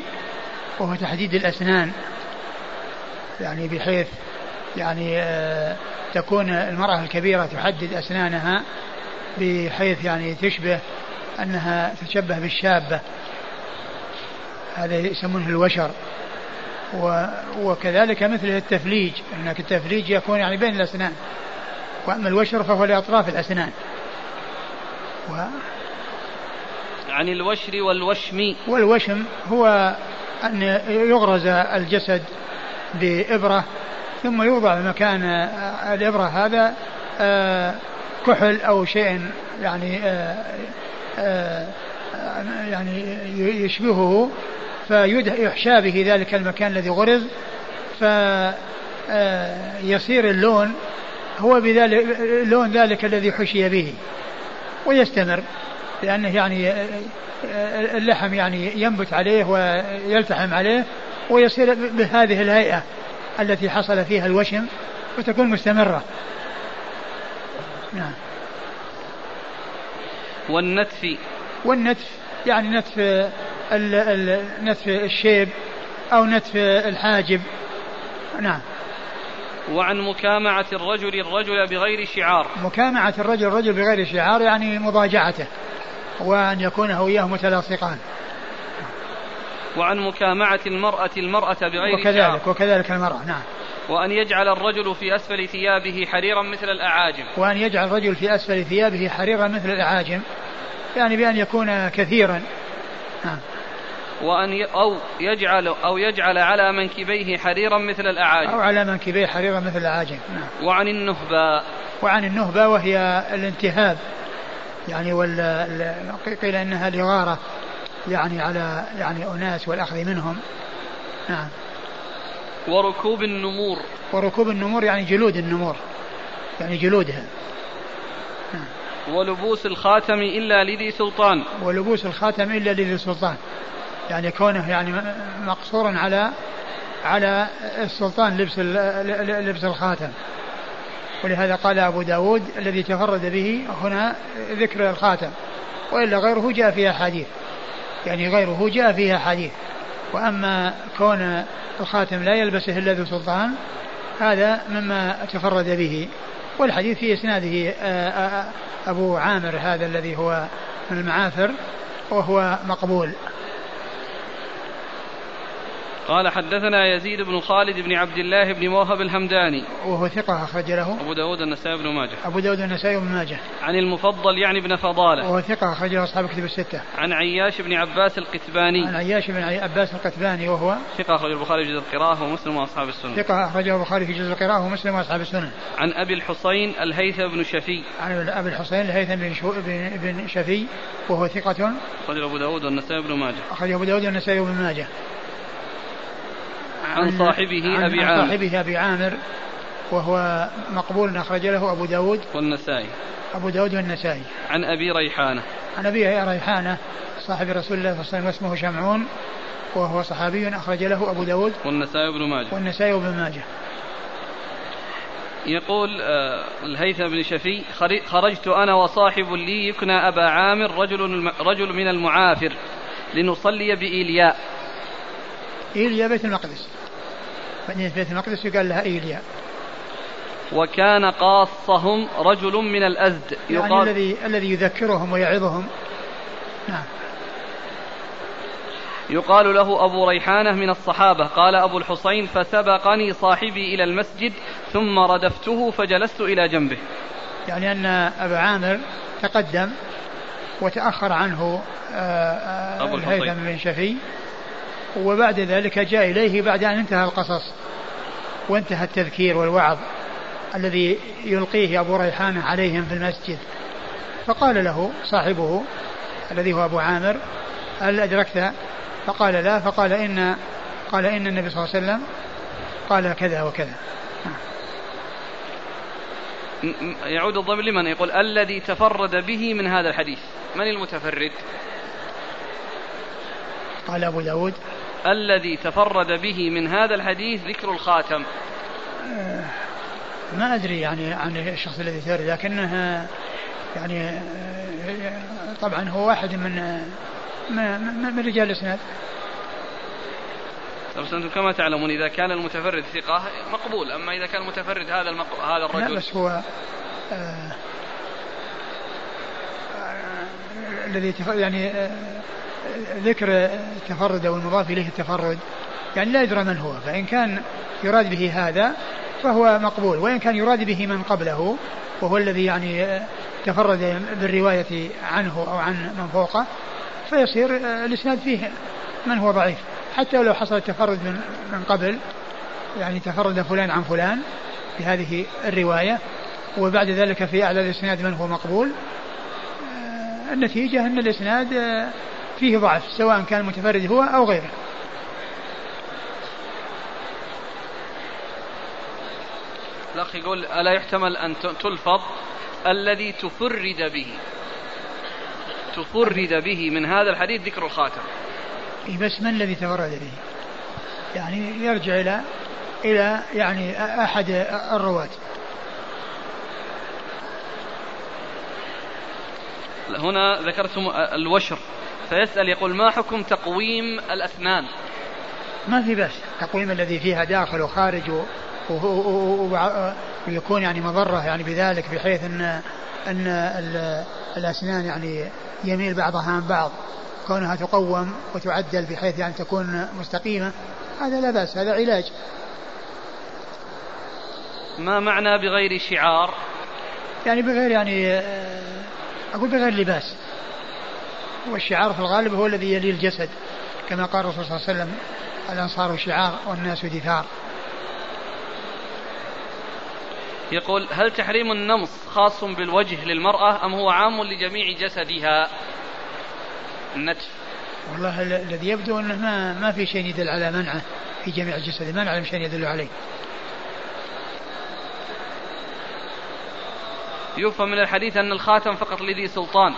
وهو تحديد الأسنان. يعني بحيث يعني آه، تكون المرأة الكبيرة تحدد أسنانها بحيث يعني تشبه أنها تشبه بالشابة. هذا يسمونه الوشر. وكذلك مثل التفليج أنك التفليج يكون يعني بين الأسنان. وأما الوشر فهو لأطراف الأسنان. و عن الوشر والوشم. والوشم هو أن يغرز الجسد بإبرة ثم يوضع مكان الإبرة هذا آه، كحل أو شيء يعني آه، آه، يعني يشبهه فيحشى به ذلك المكان الذي غرز فيصير اللون هو بذلك لون ذلك الذي حشي به ويستمر. لأنه يعني اللحم يعني ينبت عليه ويلتحم عليه ويصير بهذه الهيئة التي حصل فيها الوشم وتكون مستمرة. نعم. والنتف. والنتف يعني نتف نتف الشيب أو نتف الحاجب. نعم. وعن مكامعة الرجل الرجل بغير شعار. مكامعة الرجل الرجل بغير شعار يعني مضاجعته. وأن يكون هو وإياه متلاصقان. وعن مكامعة المرأة المرأة بغير وكذلك شعار وكذلك المرأة نعم. وأن يجعل الرجل في أسفل ثيابه حريرا مثل الأعاجم. وأن يجعل الرجل في أسفل ثيابه حريرا مثل الأعاجم يعني بأن يكون كثيرا. نعم. وأن أو يجعل أو يجعل على منكبيه حريرا مثل الأعاجم. أو على منكبيه حريرا مثل الأعاجم نعم. وعن النهبة وعن النهبة وهي الانتهاب. يعني وال قيل إنها الإغارة يعني على يعني أناس والأخذ منهم. نعم. وركوب النمور. وركوب النمور يعني جلود النمور. يعني جلودها. نعم. ولبوس الخاتم إلا لذي سلطان. ولبوس الخاتم إلا لذي سلطان. يعني كونه يعني مقصورا على على السلطان لبس لبس الخاتم. ولهذا قال أبو داود الذي تفرد به هنا ذكر الخاتم وإلا غيره جاء فيها حديث. يعني غيره جاء فيها حديث. وأما كون الخاتم لا يلبسه إلا ذو سلطان هذا مما تفرد به. والحديث في إسناده آه، آه، أبو عامر هذا الذي هو من المعافر وهو مقبول. قال حدثنا يزيد بن خالد بن عبد الله بن موهب الهمداني. وهو ثقة أخرج له. أبو داود النسائي بن ماجه. أبو داود النسائي بن ماجه. عن المفضل يعني بن فضالة. وهو ثقة أخرج له أصحاب كتب الستة. عن عياش بن عباس القتباني. عن عياش بن عباس القتباني وهو ثقة أخرج البخاري في جزء القراءة ومسلم وأصحاب السنن. ثقة أخرجه البخاري في جزء القراءة ومسلم وأصحاب السنن. عن أبي الحسين الهيثم بن شفي. عن أبي الحسين الهيثم بن, شو بن شفي وهو ثقة. أخرجه أبو داود والنسائي بن ماجه. أخرجه أبو داود والنسائي بن ماجه. عن صاحبه أبي عامر. عن صاحبه أبي عامر وهو مقبول أخرج له أبو داود والنسائي. أبو داود والنسائي. عن أبي ريحانة. عن أبي ريحانة صاحب رسول الله صلى الله عليه وسلم اسمه شمعون وهو صحابي أخرج له أبو داود والنسائي بن ماجه. والنسائي بن ماجه. يقول آه، الهيثم بن شفي خرجت أنا وصاحب لي يكنى أبا عامر رجل, رجل من المعافر لنصلي بإيلياء. إيليا بيت المقدس. مدينة بيت المقدس يقال لها إيليا. وكان قاصهم رجل من الأزد. يعني يقال يعني الذي الذي يذكرهم ويعظهم. نعم. يقال له أبو ريحانة من الصحابة قال أبو الحسين فسبقني صاحبي إلى المسجد ثم ردفته فجلست إلى جنبه. يعني أن أبا عامر تقدم وتأخر عنه آه، آه، أبو الهيثم بن شفي. وبعد ذلك جاء إليه بعد أن انتهى القصص وانتهى التذكير والوعظ الذي يلقيه أبو ريحانة عليهم في المسجد. فقال له صاحبه الذي هو أبو عامر هل أدركت؟ فقال لا فقال إن قال إن النبي صلى الله عليه وسلم قال كذا وكذا. يعود الضمير لمن؟ يقول الذي تفرد به من هذا الحديث. من المتفرد؟ قال أبو داود. الذي تفرد به من هذا الحديث ذكر الخاتم. آه، ما أدري يعني عن الشخص الذي تفرد لكنه يعني آه، طبعا هو واحد من من, من رجال الإسناد. بس أنتم كما تعلمون إذا كان المتفرد ثقة مقبول أما إذا كان المتفرد هذا المق... هذا الرجل لا بس هو آه الذي يعني آه ذكر التفرد أو المضاف إليه التفرد يعني لا يدرى من هو فإن كان يراد به هذا فهو مقبول وإن كان يراد به من قبله وهو الذي يعني تفرد بالرواية عنه أو عن من فوقه فيصير الإسناد فيه من هو ضعيف. حتى لو حصل التفرد من من قبل يعني تفرد فلان عن فلان في هذه الرواية وبعد ذلك في أعلى الإسناد من هو مقبول آه، النتيجة أن الإسناد آه، فيه ضعف سواء كان المتفرد هو أو غيره. الأخ يقول ألا يحتمل أن تلفظ الذي تفرد به. تفرد به من هذا الحديث ذكر الخاتم. إيه بس من الذي تفرد به؟ يعني يرجع إلى إلى يعني أحد الرواة. هنا ذكرتم الوشر. فيسأل يقول ما حكم تقويم الأسنان ما في بس تقويم الذي فيها داخل وخارج ويكون يعني مضرة يعني بذلك بحيث أن أن الأسنان يعني يميل بعضها عن بعض. كونها تقوم وتعدل بحيث يعني تكون مستقيمة هذا لا بأس هذا علاج. ما معنى بغير شعار؟ يعني بغير يعني أقول بغير لباس. والشعار في الغالب هو الذي يلي الجسد كما قال الرسول صلى الله عليه وسلم الأنصار شعار والناس دثار. يقول هل تحريم النمص خاص بالوجه للمرأة أم هو عام لجميع جسدها؟ النتف. والله الذي يبدو أنه ما, ما في شيء يدل على منعه في جميع جسده ما نعلم شيء يدل عليه. يفهم من الحديث أن الخاتم فقط لذي سلطان.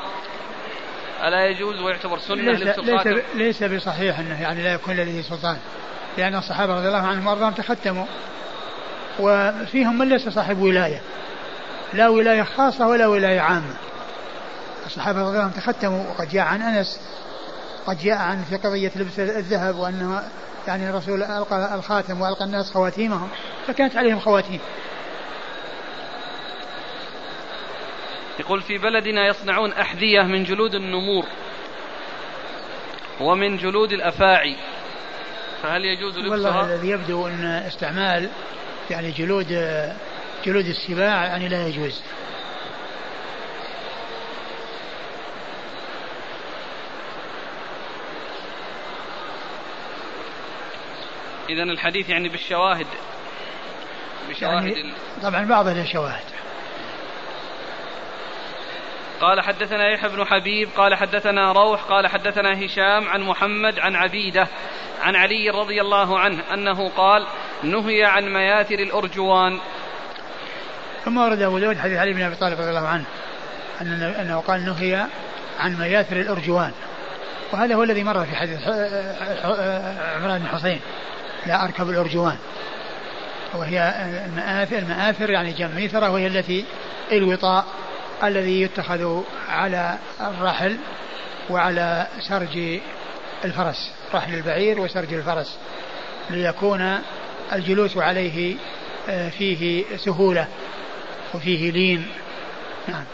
ألا يجوز ويعتبر سنة ليس, ليس, ليس بصحيح أنه يعني لا يكون لذي سلطان. لأن الصحابة رضي الله عنهم وأرضاهم تختموا. وفيهم من ليس صاحب ولاية. لا ولاية خاصة ولا ولاية عامة. الصحابة رضي الله عنهم تختموا. وقد جاء عن أنس. قد جاء عن في قضية لبس الذهب وأنه يعني الرسول ألقى الخاتم وألقى الناس خواتيمهم. فكانت عليهم خواتيم. يقول في بلدنا يصنعون أحذية من جلود النمور ومن جلود الأفاعي. فهل يجوز لبسها؟ والله الذي يبدو أن استعمال يعني جلود جلود السباع يعني لا يجوز. إذا الحديث يعني بالشواهد بشواهد يعني طبعا بعض له شواهد قال حدثنا يحيى بن حبيب قال حدثنا روح قال حدثنا هشام عن محمد عن عبيدة عن علي رضي الله عنه أنه قال نهي عن مياثر الأرجوان. ثم ورد أبو داود حديث علي بن أبي طالب رضي الله عنه أنه قال نهي عن مياثر الأرجوان. وهذا هو الذي مر في حديث عمران بن حسين لا أركب الأرجوان. وهي المآثر المآثر يعني جمع ميثرة وهي التي الوطاء. الذي يتخذ على الرحل وعلى سرج الفرس رحل البعير وسرج الفرس ليكون الجلوس عليه آه، فيه سهولة وفيه لين. نعم.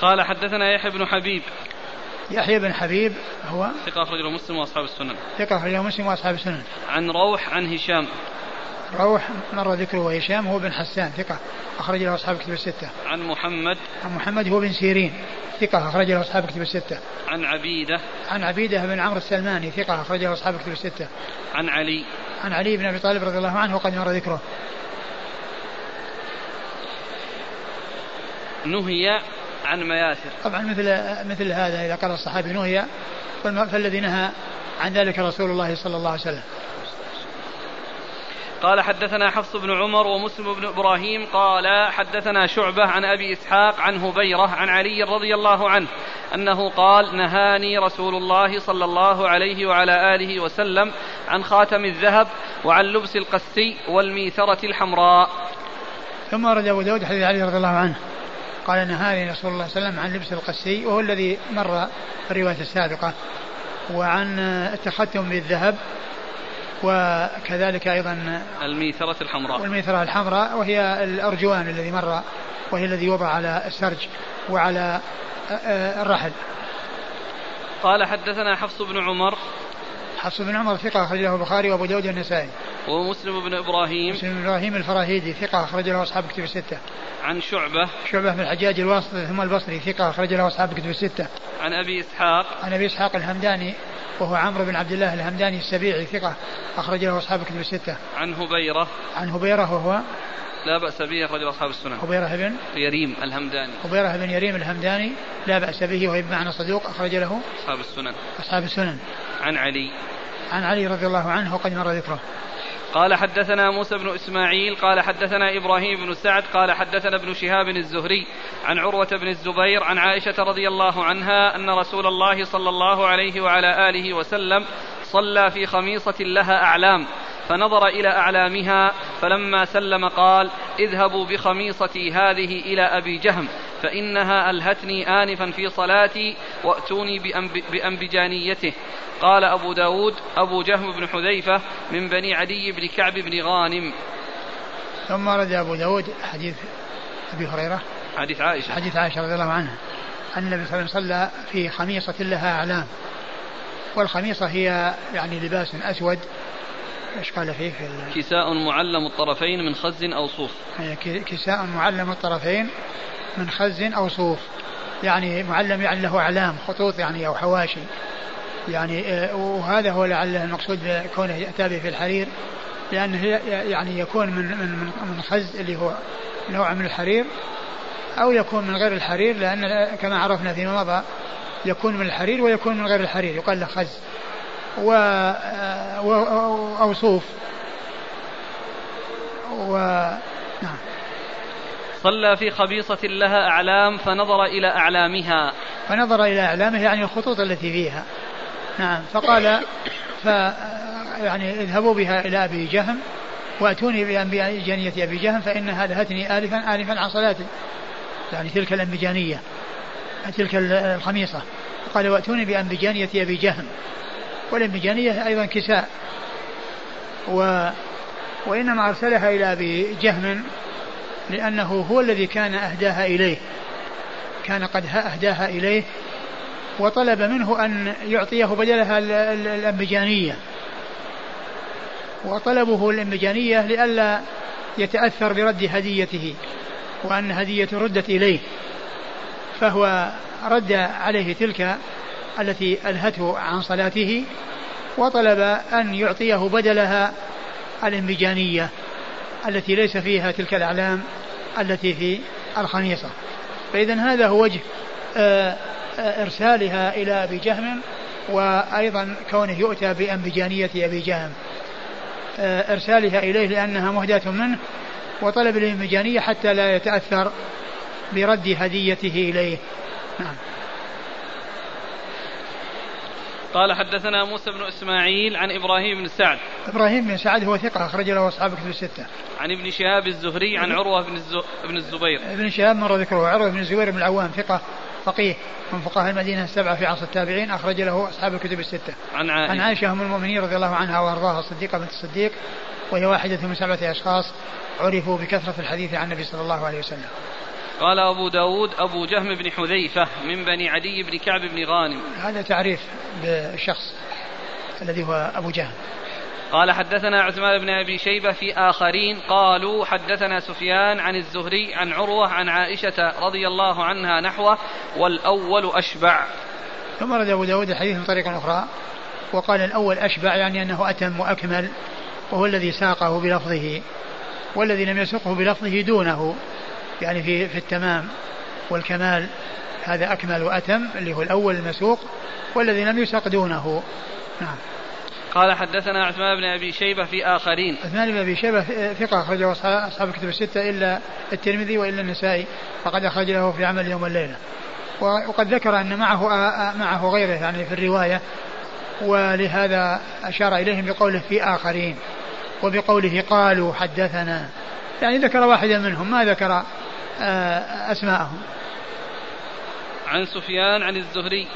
قال حدثنا يحيى بن حبيب. يحيى بن حبيب هو ثقة أخرجه مسلم وأصحاب السنن. ثقة أخرجه مسلم وأصحاب السنن. عن روح عن هشام. روح مر ذكره هشام هو بن حسان ثقة أخرج له أصحاب كتب الستة. عن محمد. عن محمد هو بن سيرين ثقة أخرج له أصحاب كتب الستة. عن عبيدة. عن عبيدة بن عمرو السلماني ثقة أخرج له أصحاب كتب الستة. عن علي. عن علي بن أبي طالب رضي الله عنه وقد مر ذكره. نهي عن مياسر طبعا مثل مثل هذا إذا قال الصحابي نهي فالذي نهى عن ذلك رسول الله صلى الله عليه وسلم. قال حدثنا حفص بن عمر ومسلم بن إبراهيم قال حدثنا شعبة عن أبي إسحاق عن هبيرة عن علي رضي الله عنه أنه قال نهاني رسول الله صلى الله عليه وعلى آله وسلم عن خاتم الذهب وعن لبس القسي والميثرة الحمراء. ثم ورد أبو داود حديث علي رضي الله عنه قال نهاني رسول الله صلى الله عليه وسلم عن لبس القسي وهو الذي مر في الرواية السابقة وعن التختم بالذهب وكذلك أيضا الميثرة الحمراء. والميثرة الحمراء وهي الأرجوان الذي مر وهي الذي وضع على السرج وعلى الرحل. قال حدثنا حفص بن عمر حفص بن عمر ثقة أخرج له البخاري وأبو داود النسائي. ومسلم بن إبراهيم. مسلم بن إبراهيم الفراهيدي ثقة أخرج له أصحاب كتب الستة. عن شعبة. شعبة بن الحجاج الواسطي ثم البصري ثقة أخرج له أصحاب كتب الستة. عن أبي إسحاق. عن أبي إسحاق الهمداني وهو عمرو بن عبد الله الهمداني السبيعي ثقة أخرج له أصحاب كتب الستة. عن هبيرة. عن هبيرة وهو لا بأس به أخرج أصحاب السنن. هبيرة بن يريم الهمداني. هبيرة بن يريم الهمداني لا بأس به وهو بمعنى صدوق أخرج له أصحاب السنن. أصحاب السنن. عن علي. عن علي رضي الله عنه وقد مر ذكره. قال حدثنا موسى بن إسماعيل قال حدثنا إبراهيم بن سعد قال حدثنا ابن شهاب الزهري عن عروة بن الزبير عن عائشة رضي الله عنها أن رسول الله صلى الله عليه وعلى آله وسلم صلى في خميصة لها أعلام فنظر إلى أعلامها فلما سلم قال اذهبوا بخميصتي هذه إلى أبي جهم فإنها ألهتني انفا في صلاتي وأتوني بأنبجانيته. قال أبو داود أبو جهم بن حذيفة من بني عدي بن كعب بن غانم. ثم رد أبو داود حديث أبي هريرة. حديث عائشة. حديث عائشة رضي الله عنها أن النبي صلى الله عليه وسلم صلى في خميصة لها أعلام والخميصة هي يعني لباس أسود إيش قال فيه في كساء معلم الطرفين من خز أو صوف. كساء معلم الطرفين من خز أو صوف. يعني معلم يعني له أعلام خطوط يعني أو حواشي. يعني آه، وهذا هو لعل المقصود بكونه يأتى به في الحرير لأنه يعني يكون من من من خز اللي هو نوع من الحرير أو يكون من غير الحرير لأن كما عرفنا فيما مضى يكون من الحرير ويكون من غير الحرير يقال له خز. و أو صوف. و نعم. صلى في خبيصة لها أعلام فنظر إلى أعلامها. فنظر إلى أعلامه يعني الخطوط التي فيها. نعم. فقال ف يعني اذهبوا بها إلى أبي جهم وأتوني بأنبيجانية أبي جهم فإنها لهتني آلفا آلفا عن صلاتي يعني تلك الأنبجانية تلك الخميصة. قال وأتوني بأنبجانية أبي جهم. والأنبجانية أيضا كساء. و وإنما أرسلها إلى أبي جهم لأنه هو الذي كان أهداها إليه. كان قد أهداها إليه. وطلب منه أن يعطيه بدلها الأنبجانية وطلبه الأنبجانية لئلا يتأثر برد هديته وأن هدية ردت إليه. فهو رد عليه تلك التي ألهته عن صلاته وطلب أن يعطيه بدلها الانبجانية التي ليس فيها تلك الأعلام التي في الخميصة. فإذا هذا هو وجه آه إرسالها إلى أبي جهم وأيضا كونه يؤتى بأنبجانية أبي جهم. آه، إرسالها إليه لأنها مهداة منه وطلب الانبجانية حتى لا يتأثر برد هديته إليه. نعم. قال حدثنا موسى بن إسماعيل عن إبراهيم بن سعد إبراهيم بن سعد هو ثقة أخرج له أصحاب كتب الستة عن ابن شهاب الزهري عن عروة بن بن الزبير ابن شهاب مر ذكره عروة بن الزبير بن العوام ثقة فقيه من فقهاء المدينة السبعة في عصر التابعين أخرج له أصحاب الكتب الستة. عن عائشة. عن عائشة أم المؤمنين رضي الله عنها وأرضاها الصديقة بنت الصديق وهي واحدة من سبعة أشخاص عرفوا بكثرة الحديث عن النبي صلى الله عليه وسلم. قال أبو داود أبو جهم بن حذيفة من بني عدي بن كعب بن غانم. هذا تعريف بالشخص الذي هو أبو جهم. قال حدثنا عثمان بن أبي شيبة في آخرين قالوا حدثنا سفيان عن الزهري عن عروة عن عائشة رضي الله عنها نحوه والأول أشبع. ثم رد أبو داود الحديث من طريق أخرى وقال الأول أشبع يعني أنه أتم وأكمل وهو الذي ساقه بلفظه والذي لم يسقه بلفظه دونه. يعني في في التمام والكمال هذا أكمل وأتم اللي هو الأول المسوق والذي لم يسق دونه نعم. قال حدثنا عثمان بن أبي شيبة في آخرين. عثمان بن أبي شيبة ثقة أخرجه اصحاب الكتب الستة إلا الترمذي وإلا النسائي فقد أخرج له في عمل يوم والليله وقد ذكر أن معه معه غيره يعني في الرواية ولهذا أشار إليهم بقوله في آخرين وبقوله قالوا حدثنا. يعني ذكر واحدا منهم ما ذكر أسماءهم. عن سفيان عن الزهري.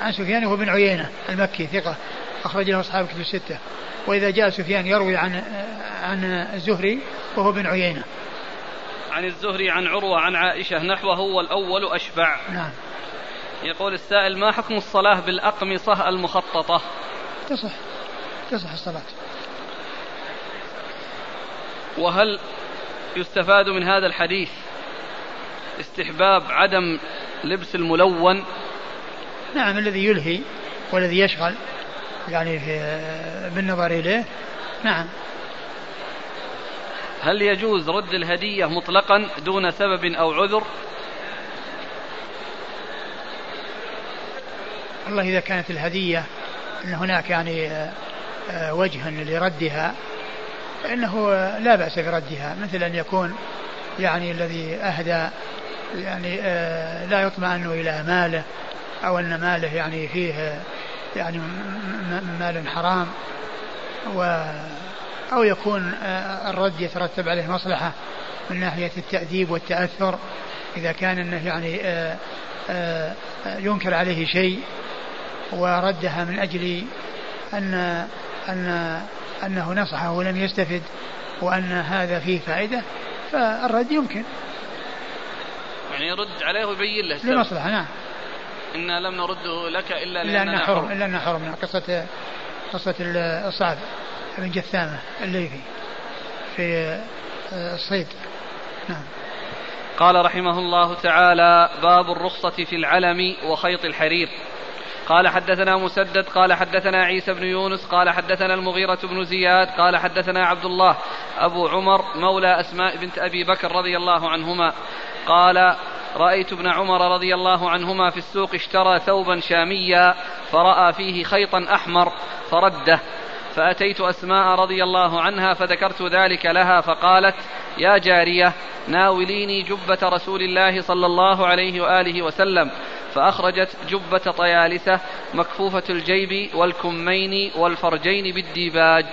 عن سفيان هو بن عيينة المكي ثقة أخرج له أصحاب كتب الستة. وإذا جاء سفيان يروي عن عن الزهري وهو بن عيينة. عن الزهري عن عروة عن عائشة نحوه والأول أشبع. نعم. يقول السائل ما حكم الصلاة بالأقمصة المخططة؟ تصح تصح الصلاة. وهل يستفاد من هذا الحديث؟ استحباب عدم لبس الملون. نعم الذي يلهي والذي يشغل يعني في بالنظر إليه. نعم. هل يجوز رد الهدية مطلقا دون سبب أو عذر؟ والله إذا كانت الهدية أن هناك يعني وجه لردها فإنه لا بأس بردها. مثل أن يكون يعني الذي أهدى يعني آه، لا يطمئن إلى ماله أو أن ماله يعني فيه يعني مال حرام و أو يكون الرد يترتب عليه مصلحة من ناحية التأديب والتأثر. إذا كان أنه يعني ينكر عليه شيء وردها من أجل أن أن أنه نصحه ولم يستفد وأن هذا فيه فائدة فالرد يمكن. يعني يرد عليه ويبين له لمصلحة نعم. إنا لم نرده لك إلا لأننا حرم. إلا أننا حرم قصة قصة الصعب بن جثامة الليثي في الصيد. نعم. قال رحمه الله تعالى باب الرخصة في العلم وخيط الحرير. قال حدثنا مسدد قال حدثنا عيسى بن يونس قال حدثنا المغيرة بن زياد قال حدثنا عبد الله أبو عمر مولى أسماء بنت أبي بكر رضي الله عنهما. قال رأيت ابن عمر رضي الله عنهما في السوق اشترى ثوبا شاميا فرأى فيه خيطا أحمر فرده. فأتيت أسماء رضي الله عنها فذكرت ذلك لها فقالت يا جارية ناوليني جبة رسول الله صلى الله عليه وآله وسلم. فأخرجت جبة طيالسة مكفوفة الجيب والكمين والفرجين بالديباج.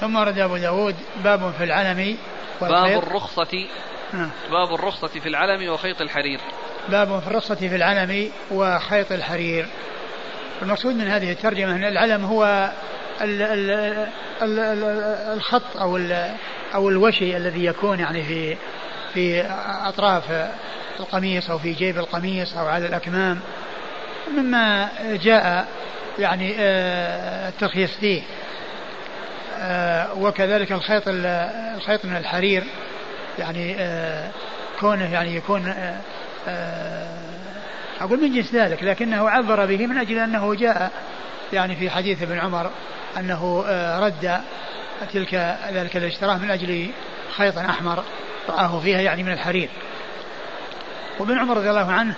ثم ورد أبو داود باب في العلم باب الرخصة نعم. باب الرخصة في العلم وخيط الحرير. باب في الرخصة في العلم وخيط الحرير. المقصود من هذه الترجمة أن العلم هو الخط أو أو الوشي الذي يكون يعني في في أطراف القميص أو في جيب القميص أو على الأكمام. مما جاء يعني آه، الترخيص فيه. آه، وكذلك الخيط الخيط من الحرير. يعني آه، كونه يعني يكون أقول من جنس ذلك لكنه عبر به من أجل أنه جاء يعني في حديث ابن عمر أنه رد تلك ذلك الاشتراء من أجل خيط أحمر رآه فيها يعني من الحرير. وابن عمر رضي الله عنه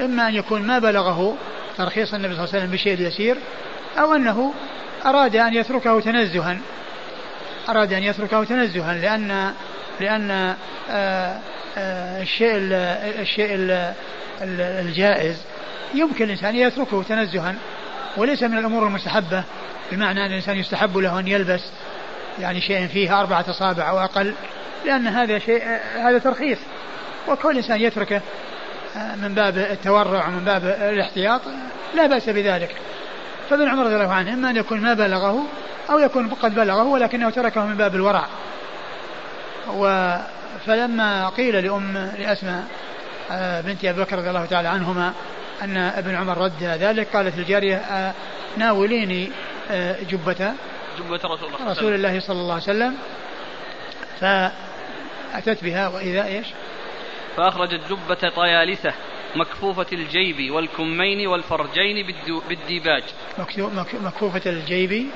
إما أن يكون ما بلغه ترخيص النبي صلى الله عليه وسلم بشيء يسير أو أنه أراد أن يتركه تنزها. أراد أن يتركه تنزها لأن لأن آه، آه، الشيء الشيء الجائز. يمكن الإنسان يتركه تنزها. وليس من الأمور المستحبة بمعنى أن الإنسان يستحب له أن يلبس يعني شيء فيه أربعة أصابع أو أقل لأن هذا شيء هذا ترخيص. وكل إنسان يتركه آه، من باب التورع ومن باب الاحتياط لا بأس بذلك. فابن عمر رضي الله عنه إما أن يكون ما بلغه أو يكون قد بلغه ولكنه تركه من باب الورع. و فلما قيل لأم لأسماء آه، بنت أبي بكر رضي الله تعالى عنهما أن ابن عمر رد ذلك قالت الجارية آه، ناوليني جبة جبة رسول الله رسول الله صلى الله عليه وسلم فأتت بها وإذا إيش؟ فأخرجت جبة طيالسة مكفوفة الجيب والكمين والفرجين بالديباج. مكفوفة الجيب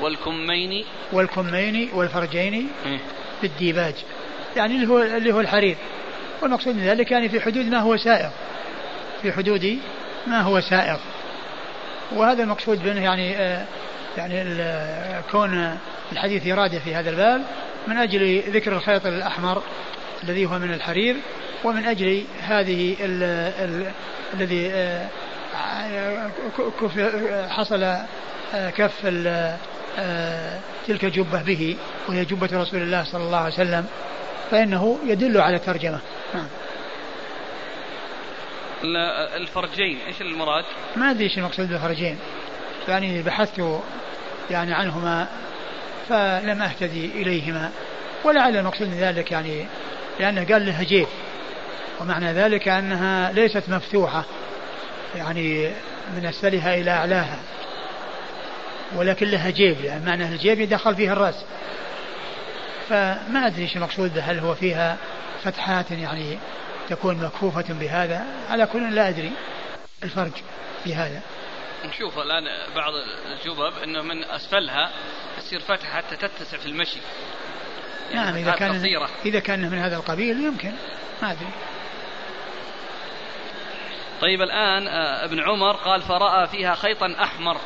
والكمين. والكمين والفرجين إيه؟ بالديباج. يعني اللي هو اللي هو الحرير. والمقصود من ذلك يعني في حدود ما هو سائغ. في حدود ما هو سائغ وهذا المقصود منه يعني آه يعني كون الحديث إيراده في هذا الباب من أجل ذكر الخيط الأحمر الذي هو من الحرير ومن أجل هذه ال ال الذي آه، حصل آه، كف آه، تلك الجبة به وهي جبة رسول الله صلى الله عليه وسلم فإنه يدل على الترجمة نعم. الفرجين. إيش المراد؟ ما أدري إيش المقصود بالفرجين. يعني بحثت يعني عنهما فلم أهتدي إليهما. ولعل المقصود من ذلك يعني لأنه قال لها جيب ومعنى ذلك أنها ليست مفتوحة. يعني من أسفلها إلى أعلاها. ولكن لها جيب يعني معنى الجيب يدخل فيها الرأس. فما أدري إيش المقصود هل هو فيها فتحات يعني تكون مكفوفة بهذا على كل لا أدري الفرق في هذا. نشوف الآن بعض الجبب أنه من أسفلها تصير فتحة حتى تتسع في المشي. يعني نعم إذا كان قصيرة. إذا كان من هذا القبيل يمكن ما أدري. طيب الآن آه، ابن عمر قال فرأى فيها خيطا أحمر.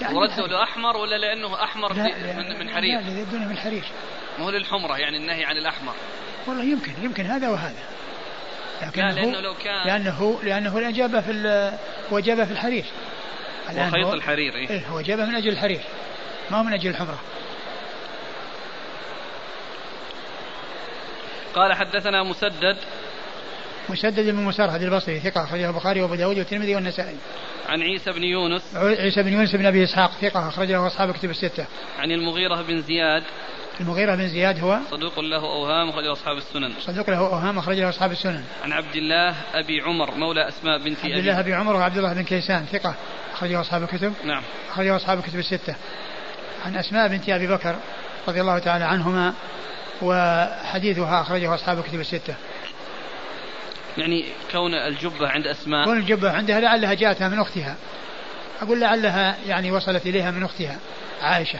يعني ورده له أحمر ولا لأنه أحمر لا من, من حرير؟ لا لأنه من حرير. مو للحمرة يعني النهي عن الأحمر. والله يمكن يمكن هذا وهذا. لكن لا لأنه لو كان لأنه لأنه الإجابة في هو في الحرير وخيط الحرير إيه؟ إيه هو جابه من أجل الحرير ما هو من أجل الحمرة قال حدثنا مسدد مسدد بن مسرهد البصري ثقة أخرجه البخاري وأبو داود والترمذي والنسائي. عن عيسى بن يونس عيسى بن يونس بن أبي إسحاق ثقة أخرجه أصحاب كتب الستة. عن المغيرة بن زياد المغيرة بن زياد هو صدوق له أوهام أخرجه أصحاب السنن. صدوق له أوهام أخرجه أصحاب السنن. عن عبد الله أبي عمر مولى أسماء بنت أبي عبد الله أبي عمر وعبد الله بن كيسان ثقة أخرجه أصحاب الكتب. نعم. أخرجه أصحاب الكتب الستة. عن أسماء بنت أبي بكر رضي الله تعالى عنهما وحديثها أخرجه أصحاب الكتب الستة. يعني كون الجبة عند أسماء. كون الجبة عندها لعلها جاءتها من أختها. أقول لعلها يعني وصلت إليها من أختها عائشة.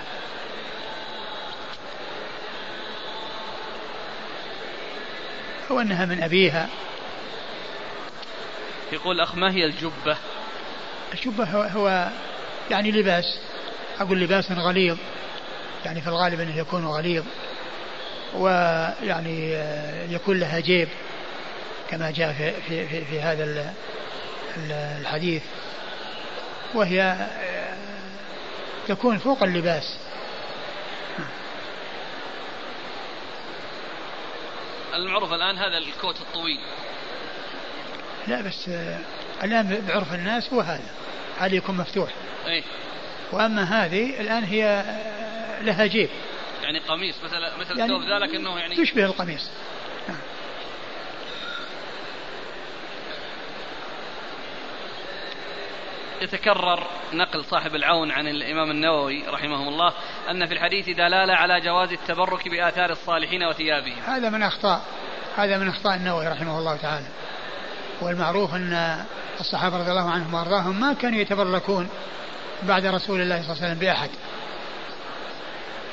أو أنها من أبيها. يقول أخ ما هي الجبة؟ الجبة هو, هو يعني لباس. أقول لباس غليظ. يعني في الغالب أنه يكون غليظ. ويعني يكون لها جيب كما جاء في, في, في, في هذا الحديث. وهي تكون فوق اللباس. المعروف الآن هذا الكوت الطويل. لا بس الآن بعرف الناس هو هذا. هذا يكون مفتوح. أي. وأما هذه الآن هي لها جيب. يعني قميص مثل مثل يعني الثوب ذا لكنه يعني تشبه القميص. يتكرر نقل صاحب العون عن الإمام النووي رحمه الله أن في الحديث دلالة على جواز التبرك بآثار الصالحين وثيابهم. هذا من أخطاء هذا من أخطاء النووي رحمه الله تعالى. والمعروف أن الصحابة رضي الله عنهم وأرضاهم ما كانوا يتبركون بعد رسول الله صلى الله عليه وسلم بأحد.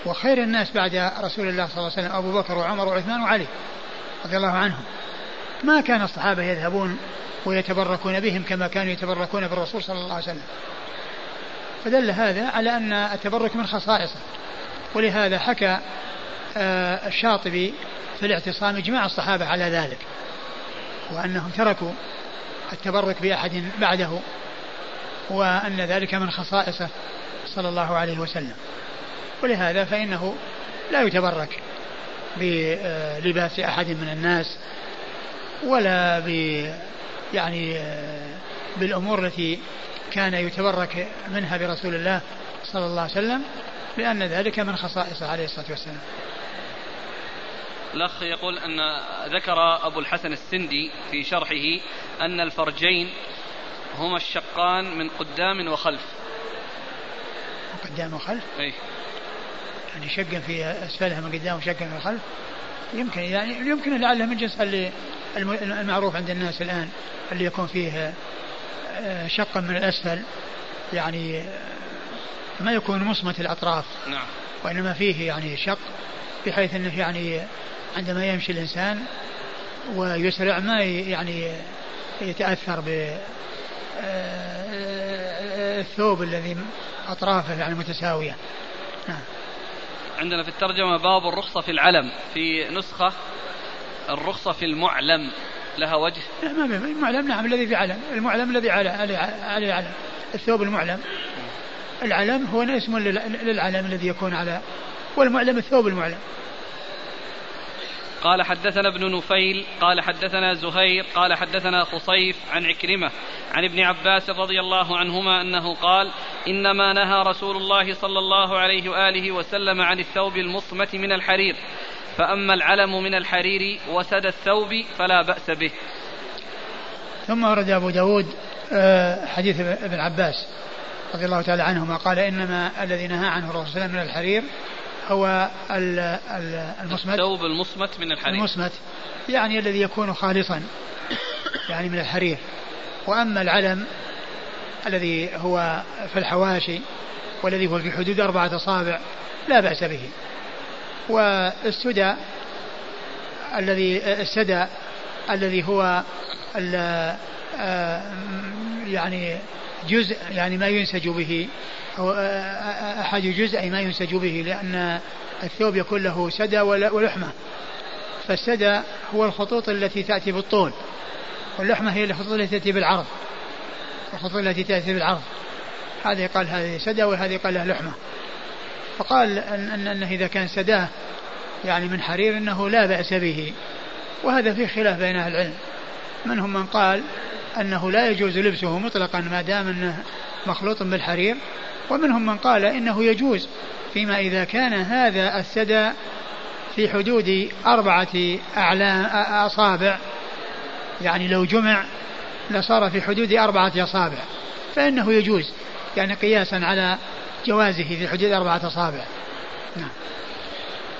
وخير الناس بعد رسول الله صلى الله عليه وسلم أبو بكر وعمر وعثمان وعلي رضي الله عنهم. ما كان الصحابة يذهبون ويتبركون بهم كما كانوا يتبركون بالرسول صلى الله عليه وسلم. فدل هذا على أن التبرك من خصائصه. ولهذا حكى آه، الشاطبي في الاعتصام إجماع الصحابة على ذلك. وأنهم تركوا التبرك بأحد بعده وأن ذلك من خصائصه صلى الله عليه وسلم. ولهذا فإنه لا يتبرك بلباس أحد من الناس ولا ب يعني بالأمور التي كان يتبرك منها برسول الله صلى الله عليه وسلم لأن ذلك من خصائصه عليه الصلاة والسلام. الأخ يقول أن ذكر أبو الحسن السندي في شرحه أن الفرجين هما الشقان من قدام وخلف. قدام وخلف؟ أي يعني شق في أسفلها من قدام وشق من الخلف؟ يمكن يعني يمكن لعله من جنس اللي المعروف عند الناس الآن اللي يكون فيه آه، شق من الأسفل يعني آه، ما يكون مصمت الأطراف. نعم. وإنما فيه يعني شق بحيث أنه يعني عندما يمشي الإنسان ويسرع ما يعني يتأثر ب آه، الثوب الذي أطرافه يعني متساوية. نعم. عندنا في الترجمة باب الرخصة في العلم في نسخة الرخصة في المعلم لها وجه؟ لا ما المعلم نعم الذي في علم المعلم الذي على على علم الثوب المعلم. العلم هو اسم للعلم الذي يكون على والمعلم الثوب المعلم. قال حدثنا ابن نفيل قال حدثنا زهير قال حدثنا خصيف عن عكرمة عن ابن عباس رضي الله عنهما أنه قال إنما نهى رسول الله صلى الله عليه وآله وسلم عن الثوب المصمة من الحرير. فأما العلم من الحرير وسد الثوب فلا بأس به. ثم ورد أبو داود آه، حديث ابن عباس رضي الله تعالى عنهما قال إنما الذي نهى عنه الرسول صلى الله عليه وسلم من الحرير هو المصمت. الثوب المصمت من الحرير. المصمت يعني الذي يكون خالصا يعني من الحرير. وأما العلم الذي هو في الحواشي والذي هو في حدود أربعة أصابع لا بأس به. والسدى الذي السدى الذي هو آه، يعني جزء يعني ما ينسج به أو آه، آه، أحد جزء ما ينسج به لأن الثوب يكون له سدى ولحمة. فالسدى هو الخطوط التي تأتي بالطول واللحمة هي الخطوط التي تأتي بالعرض الخطوط التي تأتي بالعرض. هذه قال هذه سدى وهذه قال لها لحمة. فقال أن أنه إذا كان سداه يعني من حرير أنه لا بأس به. وهذا فيه خلاف بين أهل العلم. منهم من قال أنه لا يجوز لبسه مطلقا ما دام أنه مخلوط بالحرير. ومنهم من قال إنه يجوز فيما إذا كان هذا السدى في حدود أربعة أعلام أصابع. يعني لو جمع لصار في حدود أربعة أصابع. فإنه يجوز. يعني قياسا على جوازه في حدود أربعة أصابع نعم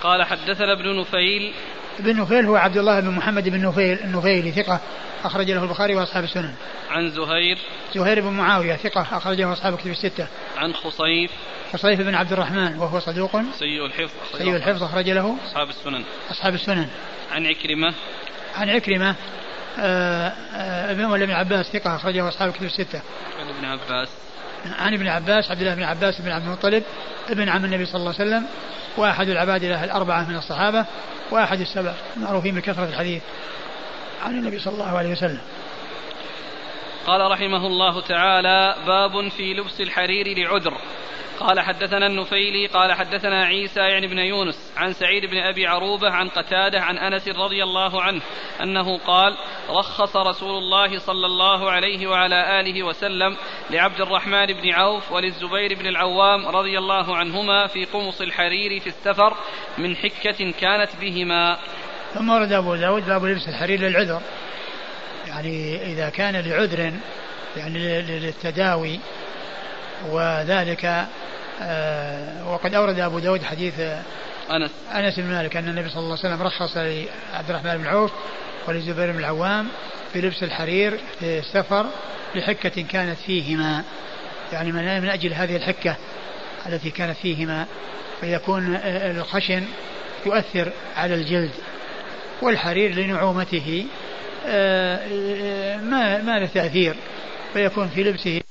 قال حدثنا ابن نفيل ابن نفيل هو عبد الله بن محمد بن نفيل النفيلي ثقة أخرج له البخاري وأصحاب السنن. عن زهير زهير بن معاوية ثقة أخرج له أصحاب كتب الستة. عن خصيف خصيف بن عبد الرحمن وهو صدوق سيء الحفظ سيء الحفظ أخرج له أصحاب السنن. أصحاب السنن. عن عكرمة عن عكرمة آه، آه، ابن ابن عباس ثقة أخرجه أصحاب كتب الستة. عن ابن عباس عن ابن عباس عبد الله بن عباس بن عبد المطلب ابن عم النبي صلى الله عليه وسلم وأحد العباد له الأربعة من الصحابة وأحد السبع معروفين بكثرة الحديث عن النبي صلى الله عليه وسلم. قال رحمه الله تعالى باب في لبس الحرير لعذر. قال حدثنا النفيلي قال حدثنا عيسى يعني بن يونس عن سعيد بن أبي عروبة عن قتادة عن أنس رضي الله عنه أنه قال رخص رسول الله صلى الله عليه وعلى آله وسلم لعبد الرحمن بن عوف وللزبير بن العوام رضي الله عنهما في قمص الحرير في السفر من حكة كانت بهما. ثم ورد أبو داود باب لبس الحرير للعذر يعني إذا كان لعذر يعني للتداوي وذلك آه، وقد أورد أبو داود حديث أنس. أنس بن مالك أن النبي صلى الله عليه وسلم رخص لعبد الرحمن بن عوف ولزبير بن العوام في لبس الحرير في السفر لحكة كانت فيهما. يعني من أجل هذه الحكة التي كانت فيهما فيكون الخشن يؤثر على الجلد والحرير لنعومته آه، ما ما له تأثير فيكون في لبسه